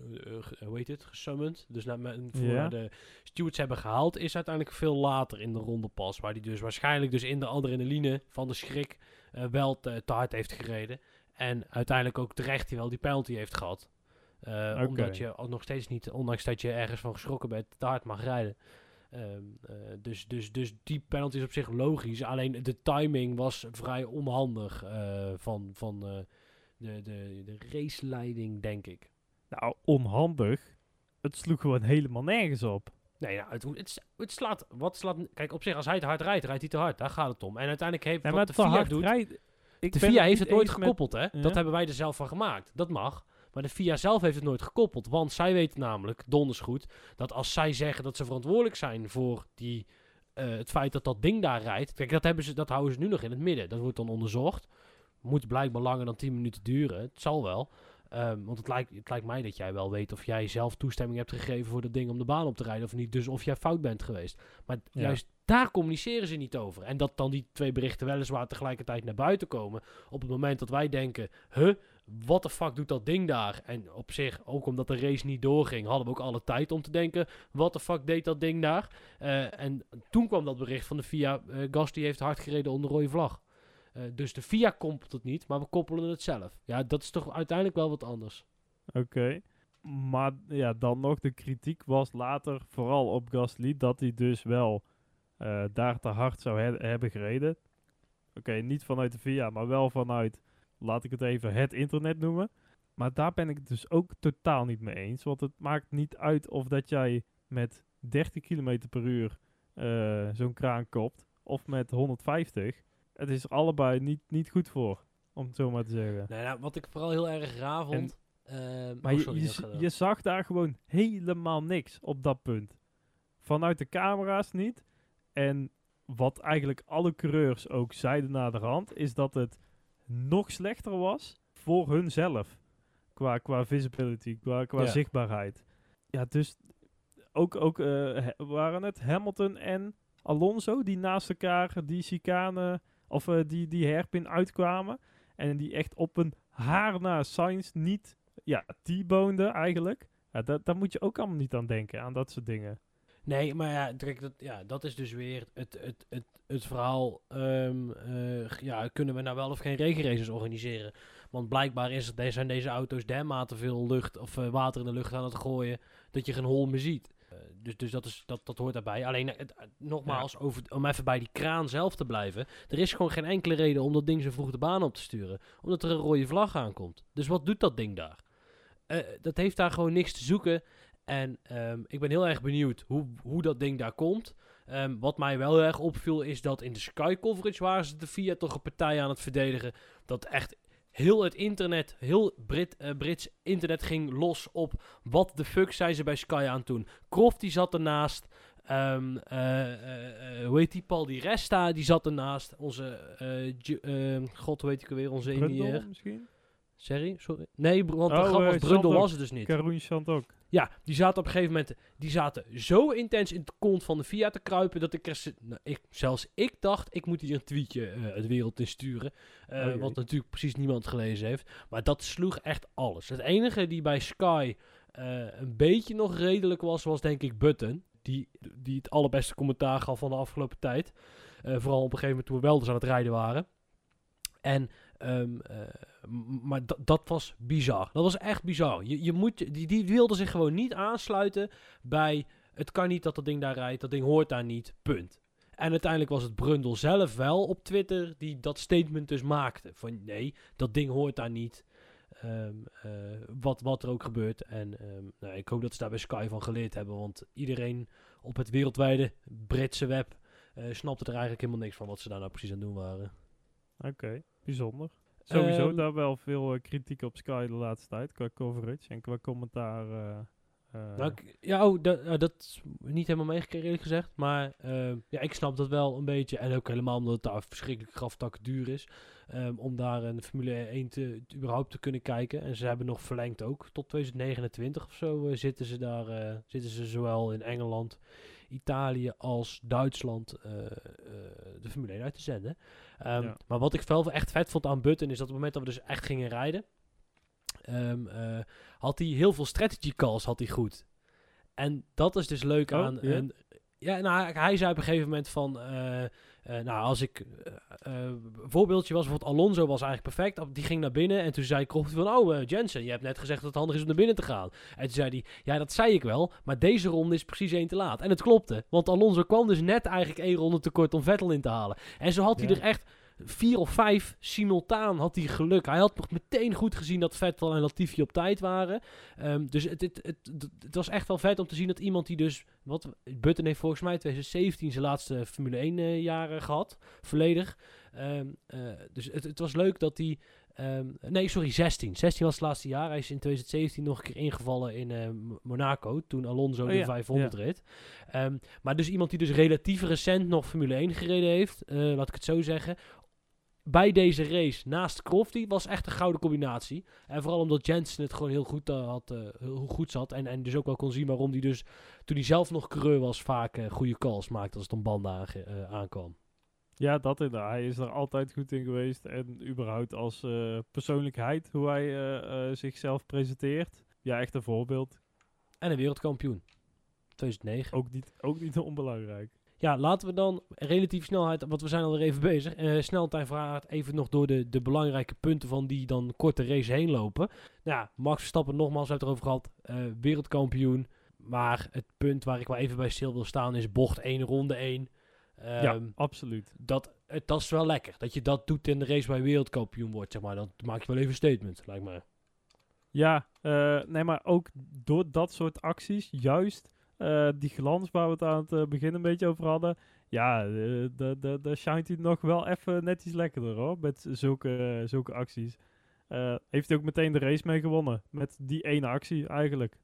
hoe heet het, gesummand. Dus naar, voor de stewards hebben gehaald, is uiteindelijk veel later in de ronde pas. Waar hij dus waarschijnlijk dus in de adrenaline van de schrik uh, wel te, te, hard heeft gereden. En uiteindelijk ook terecht hij wel die penalty heeft gehad. Okay. Omdat je nog steeds niet, ondanks dat je ergens van geschrokken bent, te hard mag rijden. Um, uh, dus, dus, dus die penalty is op zich logisch. Alleen de timing was vrij onhandig uh, van, van uh, de, de, de raceleiding, denk ik. Nou, onhandig. Het sloeg gewoon helemaal nergens op. Nee, nou, het, het, het, slaat, wat slaat... Kijk, op zich, als hij te hard rijdt, rijdt hij te hard. Daar gaat het om. En uiteindelijk heeft nee, wat de FIA doet... Rijd, de FIA heeft het nooit gekoppeld, hè. Dat hebben wij er zelf van gemaakt. Dat mag. Maar de FIA zelf heeft het nooit gekoppeld. Want zij weten namelijk, donders goed, dat als zij zeggen dat ze verantwoordelijk zijn voor die, uh, het feit dat dat ding daar rijdt. Kijk, dat, hebben ze, dat houden ze nu nog in het midden. Dat wordt dan onderzocht. Moet blijkbaar langer dan 10 minuten duren. Het zal wel. Um, want het lijkt, het lijkt mij dat jij wel weet of jij zelf toestemming hebt gegeven voor dat ding om de baan op te rijden of niet. Dus of jij fout bent geweest. Maar juist daar communiceren ze niet over. En dat dan die twee berichten weliswaar tegelijkertijd naar buiten komen. Op het moment dat wij denken, huh, wat de fuck doet dat ding daar? En op zich, ook omdat de race niet doorging, hadden we ook alle tijd om te denken, wat de fuck deed dat ding daar? Uh, en toen kwam dat bericht van de FIA, uh, Gasti heeft hard gereden onder rode vlag. Uh, dus de FIA koppelt het niet, maar we koppelen het zelf. Ja, dat is toch uiteindelijk wel wat anders. Oké. Maar ja, dan nog, de kritiek was later vooral op Gasly dat hij dus wel daar te hard zou hebben gereden. Oké, niet vanuit de FIA, maar wel vanuit laat ik het even het internet noemen. Maar daar ben ik het dus ook totaal niet mee eens. Want het maakt niet uit of dat jij met 30 km per uur uh, zo'n kraan kopt. Of met 150. Het is allebei niet, niet goed voor. Om het zo maar te zeggen. Nou ja, wat ik vooral heel erg raar vond. uh, maar oh, sorry, je, je, zag daar gewoon helemaal niks op dat punt. Vanuit de camera's niet. En wat eigenlijk alle coureurs ook zeiden na de rand, is dat het nog slechter was voor hunzelf. Qua, qua visibility, qua, qua zichtbaarheid. Ja, dus ook, ook uh, waren het Hamilton en Alonso die naast elkaar die chicane of uh, die, die herpin uitkwamen. En die echt op een haar na Sainz niet, ja, T-boneden eigenlijk. Ja, dat, daar moet je ook allemaal niet aan denken, aan dat soort dingen. Nee, maar ja, dat, ja, dat is dus weer het, het, het, het verhaal. Um, uh, ja, kunnen we nou wel of geen regenraces organiseren? Want blijkbaar is het, zijn deze auto's dermate veel lucht of uh, water in de lucht aan het gooien. dat je geen hol meer ziet. Uh, dus dus dat, is, dat, dat hoort daarbij. Alleen nogmaals, over, om even bij die kraan zelf te blijven. Er is gewoon geen enkele reden om dat ding zo vroeg de baan op te sturen. Omdat er een rode vlag aankomt. Dus wat doet dat ding daar? dat heeft daar gewoon niks te zoeken. En um, ik ben heel erg benieuwd hoe, hoe dat ding daar komt. Ehm, wat mij wel heel erg opviel is dat in de Sky coverage waren ze de Fiat toch een partij aan het verdedigen. Dat echt heel het internet, heel Brit, uh, Brits internet ging los op wat de fuck zijn ze bij Sky aan toen. Croft die zat ernaast. Um, uh, hoe heet die? Paul die Resta, die zat ernaast. Onze, ehm, god, heet ik weer? Onze Indiër. misschien? Sorry? Sorry? Nee, want oh, de grap was, Brundle was het dus niet. Karoen Chant ook. Ja, die zaten op een gegeven moment, die zaten zo intens in de kont van de Fiat te kruipen, dat ik, er, nou, ik zelfs ik dacht, ik moet hier een tweetje uh, het wereld in sturen. Uh, wat natuurlijk precies niemand gelezen heeft. Maar dat sloeg echt alles. Het enige die bij Sky een beetje nog redelijk was, was denk ik Button die, die het allerbeste commentaar gaf van de afgelopen tijd. Vooral op een gegeven moment toen we wel dus aan het rijden waren. En, um, maar dat was bizar. Dat was echt bizar. Je, je moet, die, die wilde zich gewoon niet aansluiten bij... Het kan niet dat dat ding daar rijdt, dat ding hoort daar niet, punt. En uiteindelijk was het Brundle zelf wel op Twitter die dat statement dus maakte. Van nee, dat ding hoort daar niet. Um, uh, wat, wat er ook gebeurt. En um, nou, ik hoop dat ze daar bij Sky van geleerd hebben. Want iedereen op het wereldwijde Britse web uh, snapte er eigenlijk helemaal niks van wat ze daar nou precies aan doen waren. Oké, bijzonder. Sowieso um, daar wel veel uh, kritiek op Sky de laatste tijd qua coverage en qua commentaar. nou, ja, oh, dat, dat is niet helemaal meegekregen eerlijk gezegd. Maar ja, ik snap dat wel een beetje. En ook helemaal omdat het daar verschrikkelijk graftak duur is. Um, om daar een Formule 1 te, überhaupt te kunnen kijken. En ze hebben nog verlengd ook. Tot 2029 of zo uh, zitten ze daar. Zitten ze zowel in Engeland, Italië als Duitsland uh, de Formule 1 uit te zenden. Um, ja. Maar wat ik wel echt vet vond aan Button is dat op het moment dat we dus echt gingen rijden. Um, had hij heel veel strategy calls had hij goed. En dat is dus leuk oh, aan. Een, ja, nou, hij zei op een gegeven moment van. Uh, nou, als ik. Een voorbeeldje was bijvoorbeeld Alonso was eigenlijk perfect. Die ging naar binnen en toen zei Croft van. Oh, Jensen, je hebt net gezegd dat het handig is om naar binnen te gaan. En toen zei hij. Ja, dat zei ik wel. Maar deze ronde is precies één te laat. En het klopte. Want Alonso kwam dus net eigenlijk één ronde tekort om Vettel in te halen. En zo had hij er echt vier of vijf simultaan had hij geluk. Hij had nog meteen goed gezien dat Vettel en Latifi op tijd waren. Um, dus het, het, het, het, was echt wel vet om te zien dat iemand die dus... Wat, Button heeft volgens mij 2017 zijn laatste Formule 1 uh, jaren gehad. Volledig. Um, uh, dus het, het was leuk dat hij... Um, nee, sorry, 16. 16 was het laatste jaar. Hij is in 2017 nog een keer ingevallen in uh, Monaco. Toen Alonso oh, de ja, 500 ja. reed. Um, maar dus iemand die dus relatief recent nog Formule 1 gereden heeft. Uh, laat ik het zo zeggen bij deze race naast Crofty was echt een gouden combinatie. En vooral omdat Jensen het gewoon heel goed, uh, had, uh, heel goed zat. En, en dus ook wel kon zien waarom hij dus, toen hij zelf nog coureur was, vaak uh, goede calls maakte als het om banden aankwam. Ja, dat inderdaad. Hij is er altijd goed in geweest. En überhaupt als persoonlijkheid, hoe hij zichzelf presenteert. Ja, echt een voorbeeld. En een wereldkampioen. 2009. Ook niet, ook niet onbelangrijk. Ja, laten we dan relatief snelheid, want we zijn al er even bezig. Uh, snelheid vraagt even nog door de, de belangrijke punten van die dan korte race heen lopen. Nou ja, Max Verstappen, nogmaals, hebben het erover gehad. Uh, wereldkampioen. Maar het punt waar ik wel even bij stil wil staan is bocht 1, ronde 1. Um, ja, ehm, absoluut. Dat, het, dat is wel lekker. Dat je dat doet in de race waar je wereldkampioen wordt, zeg maar. Dan maak je wel even een statement, lijkt me. Ja, uh, nee, maar ook door dat soort acties, juist uh, die glans waar we het aan het uh, begin een beetje over hadden. Ja, uh, daar schijnt hij nog wel even net iets lekkerder hoor. Met zulke, zulke acties. heeft hij ook meteen de race mee gewonnen. Met die ene actie eigenlijk.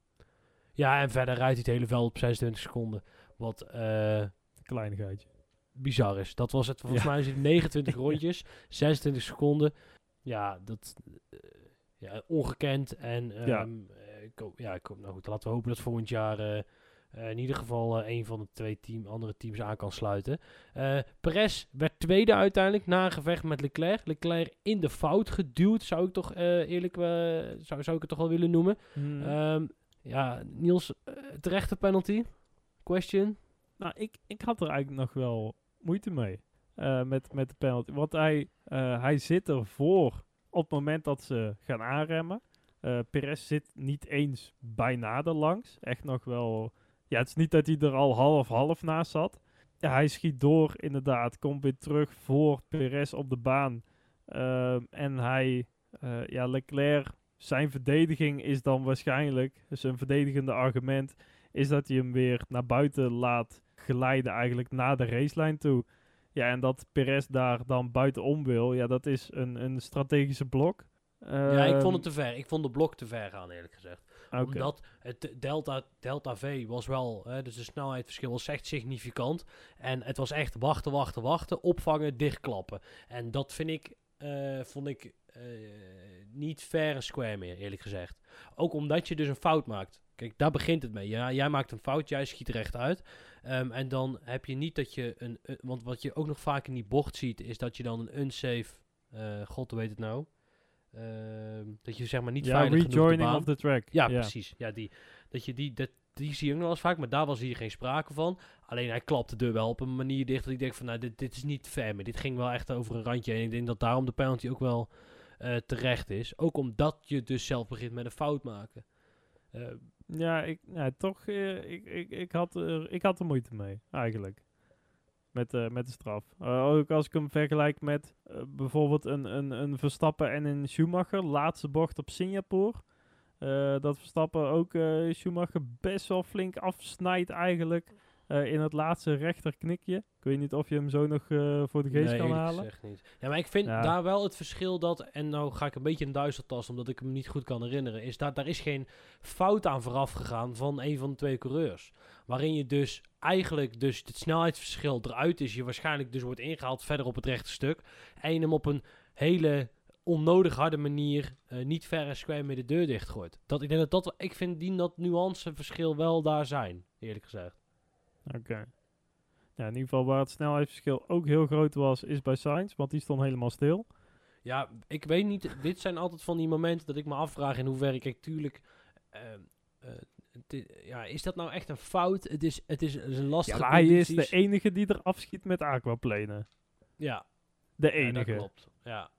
Ja, en verder rijdt hij het hele veld op 26 seconden. Wat... Kleinigheidje. Bizar is. Dat was het. Volgens ja. mij 29 rondjes. 26 seconden. Ja, dat... ja, ongekend. En um, ja. ik hoop, ja, ik hoop, nou goed, laten we hopen dat volgend jaar uh, in ieder geval uh, een van de twee team, andere teams aan kan sluiten. Uh, Perez werd tweede uiteindelijk na een gevecht met Leclerc. Leclerc in de fout geduwd, zou ik toch eerlijk zou, zou ik het toch wel willen noemen. Hmm. Um, ja, Niels, terechte penalty? Question? Nou, ik, ik had er eigenlijk nog wel moeite mee met, met de penalty. Want hij, hij zit ervoor op het moment dat ze gaan aanremmen. Uh, Perez zit niet eens bijna er langs. Echt nog wel ja, het is niet dat hij er al half-half naast zat. Ja, hij schiet door, inderdaad. Komt weer terug voor Perez op de baan. Uh, en hij, uh, ja, Leclerc, zijn verdediging is dan waarschijnlijk, zijn verdedigende argument, is dat hij hem weer naar buiten laat glijden eigenlijk naar de racelijn toe. Ja, en dat Perez daar dan buitenom wil, ja, dat is een, een strategische blok. ja, ik vond het ehm, te ver. Ik vond de blok te ver gaan, eerlijk gezegd. Omdat het delta, delta V was wel, hè, dus de snelheidsverschil was echt significant. En het was echt wachten, wachten, wachten, opvangen, dichtklappen. En dat vind ik, uh, vond ik uh, niet fair en square meer, eerlijk gezegd. Ook omdat je dus een fout maakt. Kijk, daar begint het mee. Ja, jij maakt een fout, jij schiet recht uit. Um, en dan heb je niet dat je een, Want wat je ook nog vaak in die bocht ziet, is dat je dan een unsafe. God, weet het nou? Uh, dat je zeg maar niet ja, veilig rejoining of the track. Ja, precies. Ja, die, dat je die, dat, die zie je ook nog wel eens vaak, maar daar was hier geen sprake van. Alleen hij klapte de deur wel op een manier dicht dat ik denk van, nou, dit, dit is niet fair meer. Dit ging wel echt over een randje. En ik denk dat daarom de penalty ook wel uh, terecht is. Ook omdat je dus zelf begint met een fout maken. Uh, ja, ik, ja, toch, uh, ik, ik, ik, had er, ik had er moeite mee, eigenlijk. Met, uh, met de straf. ook als ik hem vergelijk met bijvoorbeeld een, een, een Verstappen en een Schumacher. Laatste bocht op Singapore. dat Verstappen ook Schumacher best wel flink afsnijdt eigenlijk. Uh, in het laatste rechterknikje. Ik weet niet of je hem zo nog uh, voor de geest nee, kan halen. Zeg niet. Ja, maar ik vind ja. daar wel het verschil dat, en nou ga ik een beetje een duistertas omdat ik hem niet goed kan herinneren, is dat daar is geen fout aan vooraf gegaan van een van de twee coureurs. Waarin je dus eigenlijk dus het snelheidsverschil eruit is, je waarschijnlijk dus wordt ingehaald verder op het rechte stuk. En je hem op een hele onnodig harde manier uh, niet ver en square met de deur dichtgooit. Dat, ik, denk dat dat, ik vind die dat nuanceverschil wel daar zijn, eerlijk gezegd. Oké. Ja, in ieder geval waar het snelheidsverschil ook heel groot was, is bij Sainz, want die stond helemaal stil. Ja, ik weet niet. dit zijn altijd van die momenten dat ik me afvraag in hoeverre ik tuurlijk. Uh, ja, is dat nou echt een fout? Het is, het is, een lastige. Ja, hij is de enige die er afschiet met aquaplanen. Ja. De enige. Ja, klopt. Ja.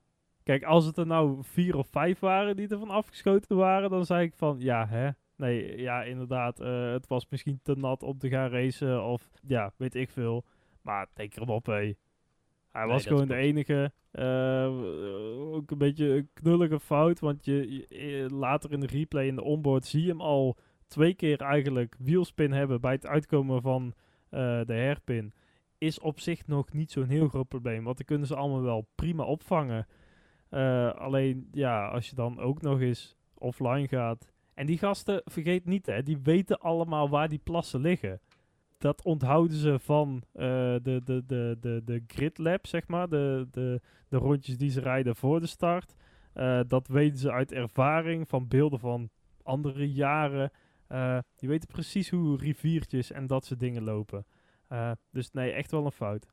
Kijk, als het er nou vier of vijf waren die er van afgeschoten waren, dan zei ik van ja, hè. Nee, ja, inderdaad. Uh, het was misschien te nat om te gaan racen. Of ja, weet ik veel. Maar denk hem op, hé. Hij was gewoon de enige. Uh, ook een beetje een knullige fout. Want je, later in de replay in de onboard zie je hem al twee keer eigenlijk wielspin hebben bij het uitkomen van uh, de herpin. Is op zich nog niet zo'n heel groot probleem. Want dan kunnen ze allemaal wel prima opvangen. alleen ja, als je dan ook nog eens offline gaat en die gasten, vergeet niet hè, die weten allemaal waar die plassen liggen. Dat onthouden ze van uh, de, de, de, de, de grid lab, zeg maar. De, de, de rondjes die ze rijden voor de start. Uh, dat weten ze uit ervaring van beelden van andere jaren. Uh, die weten precies hoe riviertjes en dat soort dingen lopen. dus nee, echt wel een fout.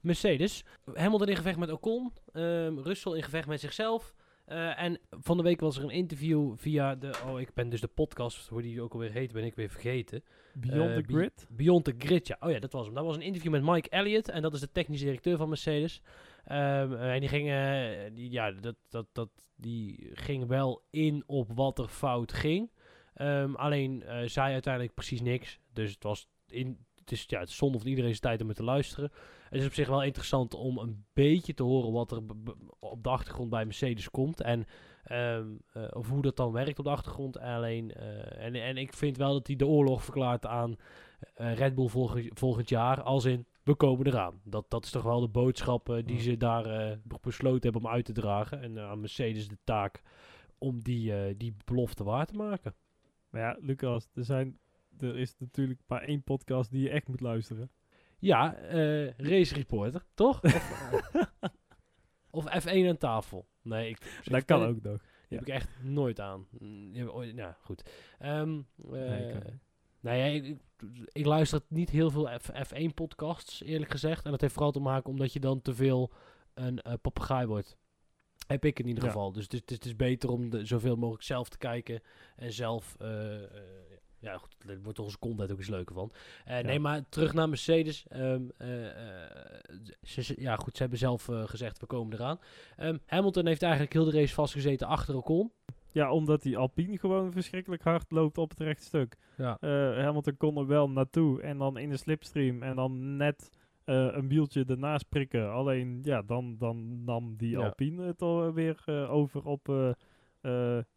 Mercedes. Hamilton in gevecht met Ocon. Um, Russell in gevecht met zichzelf. Uh, en van de week was er een interview via de. Oh, ik ben dus de podcast, hoe die ook alweer heet, ben ik weer vergeten. Beyond uh, the Grid? Beyond the Grid, ja. Oh ja, dat was hem. Dat was een interview met Mike Elliott. En dat is de technische directeur van Mercedes. Um, en die ging, uh, die, ja, dat, dat, dat, die ging wel in op wat er fout ging. Um, alleen zei uiteindelijk precies niks. Dus het was in, het is, ja, het zonde van iedereen zijn tijd om het te luisteren. Het is op zich wel interessant om een beetje te horen wat er op de achtergrond bij Mercedes komt. En um, uh, of hoe dat dan werkt op de achtergrond. Alleen, uh, en, en ik vind wel dat hij de oorlog verklaart aan uh, Red Bull volg volgend jaar. Als in, we komen eraan. Dat, dat is toch wel de boodschap die ze daar besloten hebben om uit te dragen. En aan Mercedes de taak om die, die belofte waar te maken. Maar ja, Lucas, er, zijn, er is natuurlijk maar één podcast die je echt moet luisteren. Ja, uh, race reporter, toch? of, of F1 aan tafel. Nee, ik, dat kan ook nog. Die heb ik echt nooit aan. Ja, goed. Um, nee, nou ja, ik, ik, luister niet heel veel F, 1 podcasts, eerlijk gezegd. En dat heeft vooral te maken omdat je dan te veel een uh, papegaai wordt. Heb ik in ieder geval. Dus het is, het is, beter om de, zoveel mogelijk zelf te kijken en zelf uh, ja, goed, daar wordt onze content ook eens leuker van. Uh, Nee, maar terug naar Mercedes. Um, uh, ze, ja, goed, ze hebben zelf gezegd, we komen eraan. Um, Hamilton heeft eigenlijk heel de race vastgezeten achter Ocon. Ja, omdat die Alpine gewoon verschrikkelijk hard loopt op het rechtstuk. Ja. Hamilton kon er wel naartoe en dan in de slipstream en dan net een wieltje ernaast prikken. Alleen, ja, dan, dan nam die Alpine het alweer over op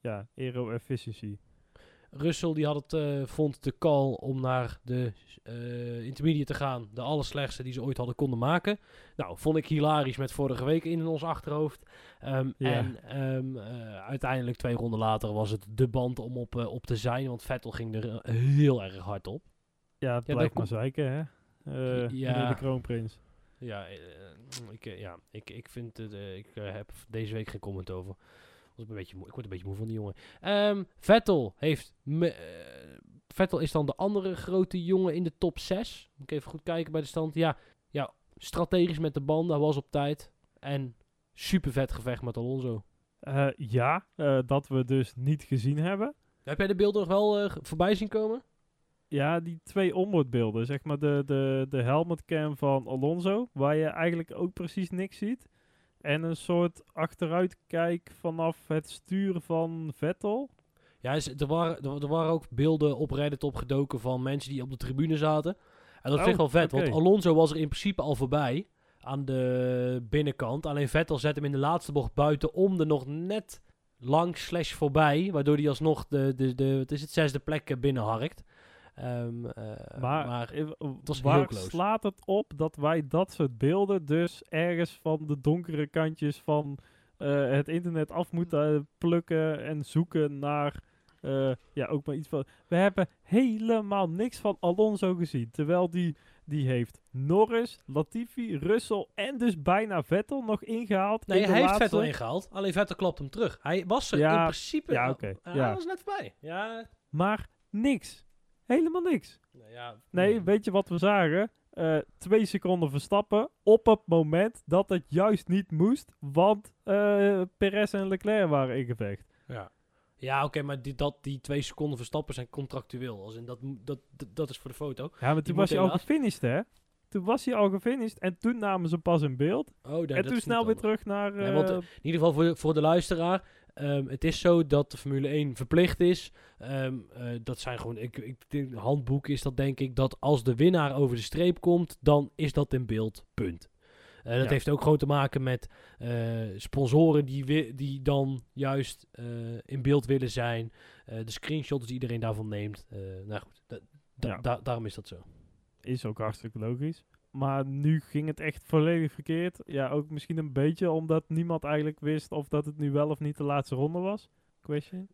ja, aero efficiency. Russell die had het, vond de call om naar de intermediate te gaan. De allerslechtste die ze ooit hadden konden maken. Nou, vond ik hilarisch met vorige week in ons achterhoofd. Ehm, en um, uiteindelijk twee ronden later was het de band om op, op te zijn. Want Vettel ging er heel erg hard op. Ja, het blijft maar zeiken, hè? ja. de kroonprins. Ja, ik, ja ik, ik vind het, ik heb deze week geen comment over. Was een beetje moe. Ik word een beetje moe van die jongen. Um, Vettel heeft. Me, Vettel is dan de andere grote jongen in de top 6. Moet ik even goed kijken bij de stand. Ja, ja strategisch met de banden. Hij was op tijd. En super vet gevecht met Alonso. Uh, ja, uh, dat we dus niet gezien hebben. Heb jij de beelden nog wel voorbij zien komen? Ja, die twee onboardbeelden. Zeg maar de, de, de helmet cam van Alonso. Waar je eigenlijk ook precies niks ziet. En een soort achteruitkijk vanaf het sturen van Vettel. Ja, er waren, er waren ook beelden op Reddit opgedoken van mensen die op de tribune zaten. En dat oh, vind ik wel vet, want Alonso was er in principe al voorbij aan de binnenkant. Alleen Vettel zet hem in de laatste bocht buiten om er nog net langs slash voorbij. Waardoor hij alsnog de, de, de, het is het zesde plek binnenharkt. Um, maar, maar het waar slaat het op dat wij dat soort beelden dus ergens van de donkere kantjes van uh, het internet af moeten plukken en zoeken naar uh, ja, ook maar iets van. We hebben helemaal niks van Alonso gezien. Terwijl die, die heeft Norris, Latifi, Russell en dus bijna Vettel nog ingehaald. Nee, hij heeft Vettel ingehaald. Alleen Vettel klopt hem terug. Hij was er in principe. Ja, oké. Okay. ja. Hij was net voorbij. Ja. Maar niks. Helemaal niks. Nee, ja, nee, weet je wat we zagen? Uh, twee seconden verstappen op het moment dat het juist niet moest, want uh, Perez en Leclerc waren in gevecht. Ja. Ja, oké, maar die, dat, die twee seconden verstappen zijn contractueel. Als in dat, dat, dat, is voor de foto. Ja, maar toen was hij al gefinished, hè? Toen was hij al gefinished en toen namen ze pas in beeld. Oh, en toen snel weer terug naar... Uh... want, in ieder geval voor, voor de luisteraar. Um, het is zo dat de Formule 1 verplicht is. Um, uh, dat zijn gewoon, ik, ik, handboek is dat denk ik, dat als de winnaar over de streep komt, dan is dat in beeld. Punt. Uh, dat heeft ook gewoon te maken met uh, sponsoren die, die dan juist in beeld willen zijn. de screenshots die iedereen daarvan neemt. nou goed, ja. daarom is dat zo. Is ook hartstikke logisch. Maar nu ging het echt volledig verkeerd. Ja, ook misschien een beetje omdat niemand eigenlijk wist of dat het nu wel of niet de laatste ronde was. Question?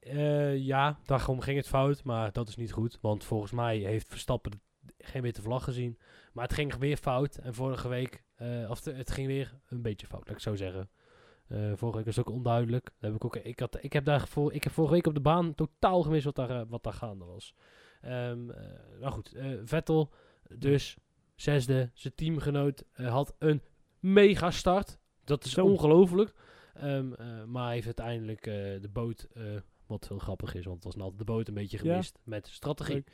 Uh, ja, daarom ging het fout, maar dat is niet goed. Want volgens mij heeft Verstappen geen witte vlag gezien. Maar het ging weer fout. En vorige week, uh, of het ging weer een beetje fout, laat ik zo zeggen. Uh, vorige week was ook onduidelijk. Dat heb ik, ook, ik, had, ik, heb daar voor, ik heb vorige week op de baan totaal gemist wat daar, wat daar gaande was. Um, nou goed, Vettel dus Zesde, zijn teamgenoot uh, had een mega start. Dat is ongelooflijk. Um, uh, maar heeft uiteindelijk uh, de boot, wat heel grappig is, want het was altijd de boot een beetje gemist met strategie.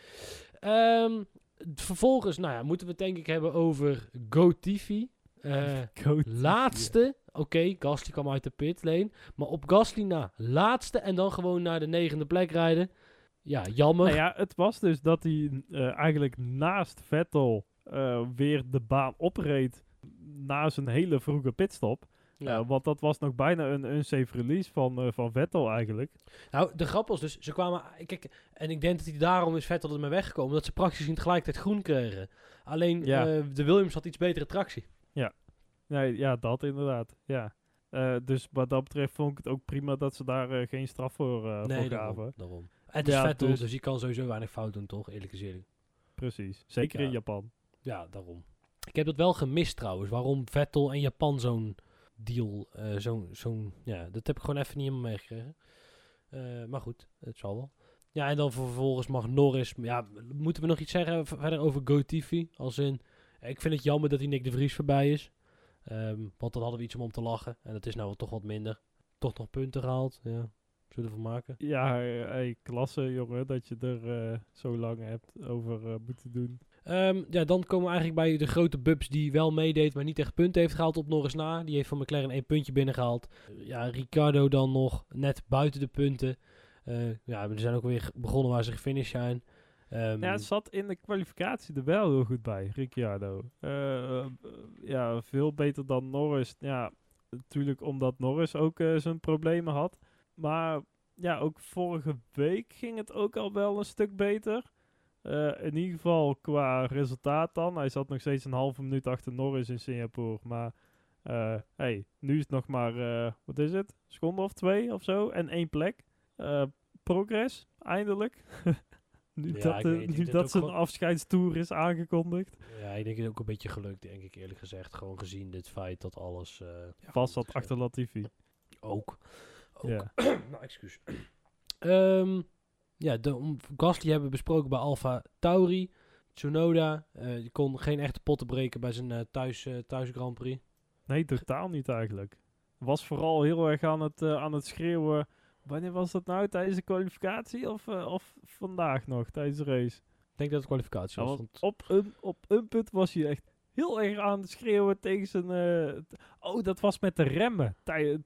Um, vervolgens, nou ja, moeten we het denk ik hebben over GoTV. Go laatste, oké, okay, Gasly kwam uit de pitlane. Maar op Gasly na laatste en dan gewoon naar de negende plek rijden. Ja, jammer. Nou ja, het was dus dat hij eigenlijk naast Vettel uh, weer de baan opreed na zijn hele vroege pitstop. Ja. Uh, want dat was nog bijna een unsafe release van, uh, van Vettel eigenlijk. Nou, de grap was dus, ze kwamen... Kijk, en ik denk dat hij daarom is Vettel ermee weggekomen. Dat ze praktisch in tegelijkertijd groen kregen. Alleen ja. de Williams had iets betere tractie. Ja, nee, ja dat inderdaad. Ja. dus wat dat betreft vond ik het ook prima dat ze daar geen straf voor, nee, voor gaven. Daarom, Het is Vettel, dus, dus je kan sowieso weinig fout doen, toch? Eerlijk gezegd. Precies, zeker in Japan. Ja, daarom. Ik heb dat wel gemist trouwens. Waarom Vettel en Japan zo'n deal, uh, zo'n, zo'n, ja, dat heb ik gewoon even niet helemaal meegekregen. Uh, maar goed, het zal wel. Ja, en dan vervolgens mag Norris, ja, moeten we nog iets zeggen verder over GoTV? Als in, ik vind het jammer dat die Nick de Vries voorbij is. Um, want dan hadden we iets om om te lachen. En dat is nou toch wat minder. Toch nog punten gehaald, ja. Zullen we maken? Ja, klasse jongen, dat je er uh, zo lang hebt over moeten doen. Um, ja, dan komen we eigenlijk bij de grote bubs die wel meedeed, maar niet echt punten heeft gehaald op Norris na. Die heeft van McLaren één puntje binnengehaald. Ja, Ricardo dan nog net buiten de punten. Uh, ja, we zijn ook weer begonnen waar ze gefinished zijn. Um, ja, het zat in de kwalificatie er wel heel goed bij, Ricciardo. Uh, ja, veel beter dan Norris. Ja, natuurlijk omdat Norris ook zijn problemen had. Maar ja, ook vorige week ging het ook al wel een stuk beter. Uh, in ieder geval qua resultaat dan. Hij zat nog steeds een halve minuut achter Norris in Singapore. Maar uh, hey, nu is het nog maar, uh, wat is het? Seconde of twee of zo. En één plek. progress, eindelijk. nu dat, nu dat zijn afscheidstoer is aangekondigd. Ja, ik denk het ook een beetje gelukt, denk ik eerlijk gezegd. Gewoon gezien dit feit dat alles... Ja, Vast zat achter Latifi. Ook. ook. Ja. nou, excuus. um, ja, de Gasly hebben we besproken bij Alfa Tauri. Tsunoda, uh, kon geen echte potten breken bij zijn uh, thuis, uh, thuis Grand Prix. Nee, totaal niet eigenlijk. Was vooral heel erg aan het, aan het schreeuwen. Wanneer was dat nou? Tijdens de kwalificatie of, of vandaag nog, tijdens de race? Ik denk dat het kwalificatie was. op, een, op een punt was hij echt heel erg aan het schreeuwen tegen zijn... oh, dat was met de remmen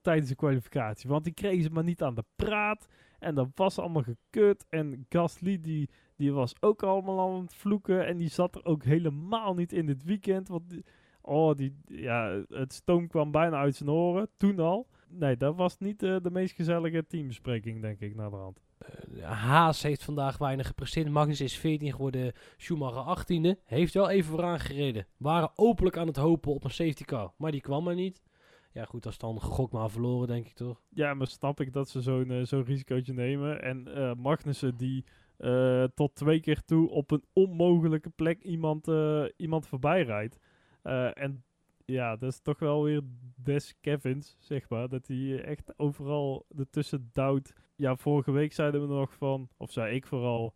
tijdens de kwalificatie. Want die kregen ze maar niet aan de praat. En dat was allemaal gekut. En Gasly die, die was ook allemaal aan het vloeken. En die zat er ook helemaal niet in dit weekend. Want oh, die, ja, het stoom kwam bijna uit zijn oren. Toen al. Nee, dat was niet de meest gezellige teambespreking, denk ik, naar de hand. Uh, Haas heeft vandaag weinig gepresteerd. Magnus is 14 geworden, Schumacher 18e. Heeft wel even vooraan gereden. Waren openlijk aan het hopen op een safety car. Maar die kwam er niet. Ja, goed, als dan gok maar verloren, denk ik toch? Ja, maar snap ik dat ze zo'n uh, zo'n risicootje nemen. En uh, Magnussen die uh, tot twee keer toe op een onmogelijke plek iemand, iemand voorbij rijdt. en ja, dat is toch wel weer des Kevins, zeg maar. Dat hij echt overal ertussen duwt. Ja, vorige week zeiden we nog van, of zei ik vooral,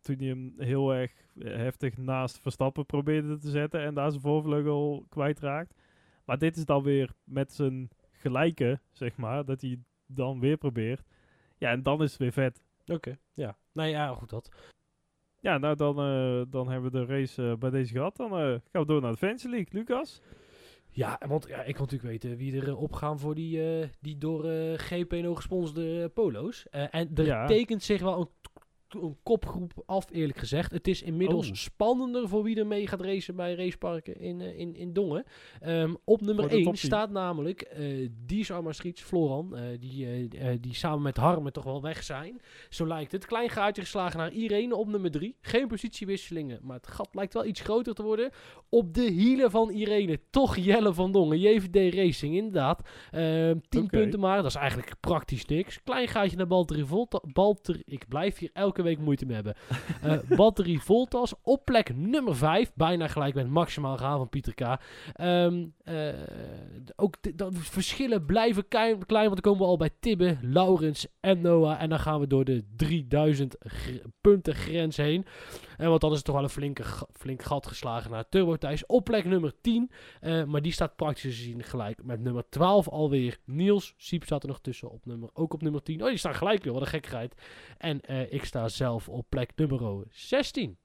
toen hij hem heel erg heftig naast Verstappen probeerde te zetten en daar zijn voorvleugel kwijtraakt. Maar dit is dan weer met zijn gelijke, zeg maar, dat hij dan weer probeert. Ja, en dan is het weer vet. Oké, ja. Nou ja, goed dat. Ja, nou dan, uh, dan hebben we de race uh, bij deze gehad. Dan uh, gaan we door naar de Fantasy League. Lucas? Ja, want ja, ik wil natuurlijk weten wie er opgaan voor die, die door GPNO gesponsorde polo's. en er tekent zich wel een een kopgroep af, eerlijk gezegd. Het is inmiddels oh. spannender voor wie er mee gaat racen bij raceparken in, uh, in, in Dongen. Um, op nummer 1 staat namelijk uh, Dies Streets, Floran, uh, die, die samen met Harmen toch wel weg zijn. Zo lijkt het. Klein gaatje geslagen naar Irene op nummer 3. Geen positiewisselingen, maar het gat lijkt wel iets groter te worden. Op de hielen van Irene, toch Jelle van Dongen. JVD Racing, inderdaad. 10 ehm, okay. punten maar, dat is eigenlijk praktisch niks. Klein gaatje naar Balteri Volta. Balter, ik blijf hier elke week moeite mee hebben. Uh, batterie Voltas op plek nummer 5. Bijna gelijk met maximaal gaan van Pieter K. Um, ook de, verschillen blijven klein, klein, want dan komen we al bij Tibbe, Laurens en Noah. En dan gaan we door de 3000 punten grens heen. En want dan is het toch wel een flinke, flink gat geslagen naar Turbo Thijs op plek nummer 10. Uh, maar die staat praktisch gezien gelijk met nummer 12 alweer. Niels Siep staat er nog tussen, op nummer, ook op nummer 10. Oh, die staan gelijk weer, wat een gekkigheid. En uh, ik sta zelf op plek nummer 16.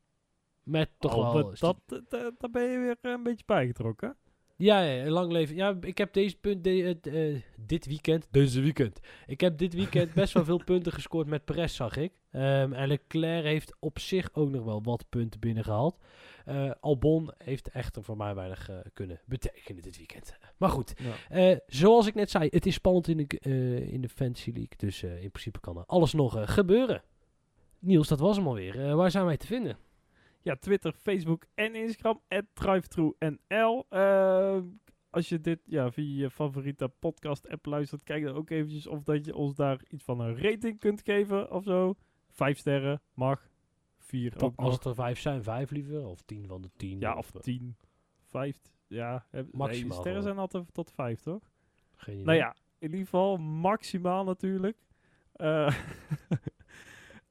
Met toch oh, wel... Dat, dat, daar ben je weer een beetje bijgetrokken. Ja, ja, lang leven. Ja, ik heb deze punt de, uh, dit weekend, deze weekend. Ik heb dit weekend best wel veel punten gescoord met Perez, zag ik. Um, en Leclerc heeft op zich ook nog wel wat punten binnengehaald. Uh, Albon heeft echter voor mij weinig uh, kunnen betekenen dit weekend. Maar goed, ja. zoals ik net zei, het is spannend in de, in de Fantasy League. Dus in principe kan er alles nog gebeuren. Niels, dat was hem alweer. waar zijn wij te vinden? Ja, Twitter, Facebook en Instagram. DriveThruNL. Uh, als je dit ja, via je favoriete podcast app luistert, kijk dan ook eventjes of dat je ons daar iets van een rating kunt geven of zo. Vijf sterren, mag. Vier ook Als het er vijf zijn, vijf liever. Of tien van de tien. Ja, of, of tien. Vijf. Ja, maximaal. Nee, sterren zijn altijd tot vijf, toch? Geen idee. Nou ja, in ieder geval maximaal natuurlijk. Uh,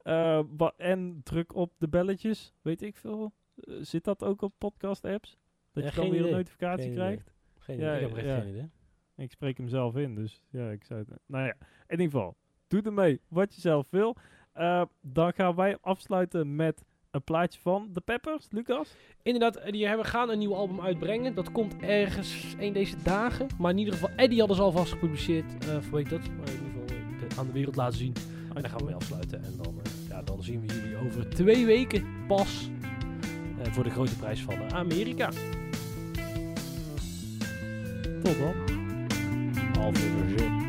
Uh, en druk op de belletjes, weet ik veel. Uh, zit dat ook op podcast-apps? Dat je dan weer een notificatie krijgt? Geen idee, ik heb echt geen idee. Ik spreek hem zelf in, dus ja, ik zou het... Nou ja, in ieder geval, doe ermee wat je zelf wil. Uh, dan gaan wij afsluiten met een plaatje van The Peppers, Lucas. Inderdaad, die hebben, gaan een nieuw album uitbrengen. Dat komt ergens een deze dagen. Maar in ieder geval, Eddie hadden ze alvast gepubliceerd. Uh, hoe heet dat? Maar in ieder geval aan de wereld laten zien. En dan gaan we mee afsluiten. En dan ja, dan zien we jullie over twee weken pas uh, voor de grote prijs van Amerika. Tot dan. Half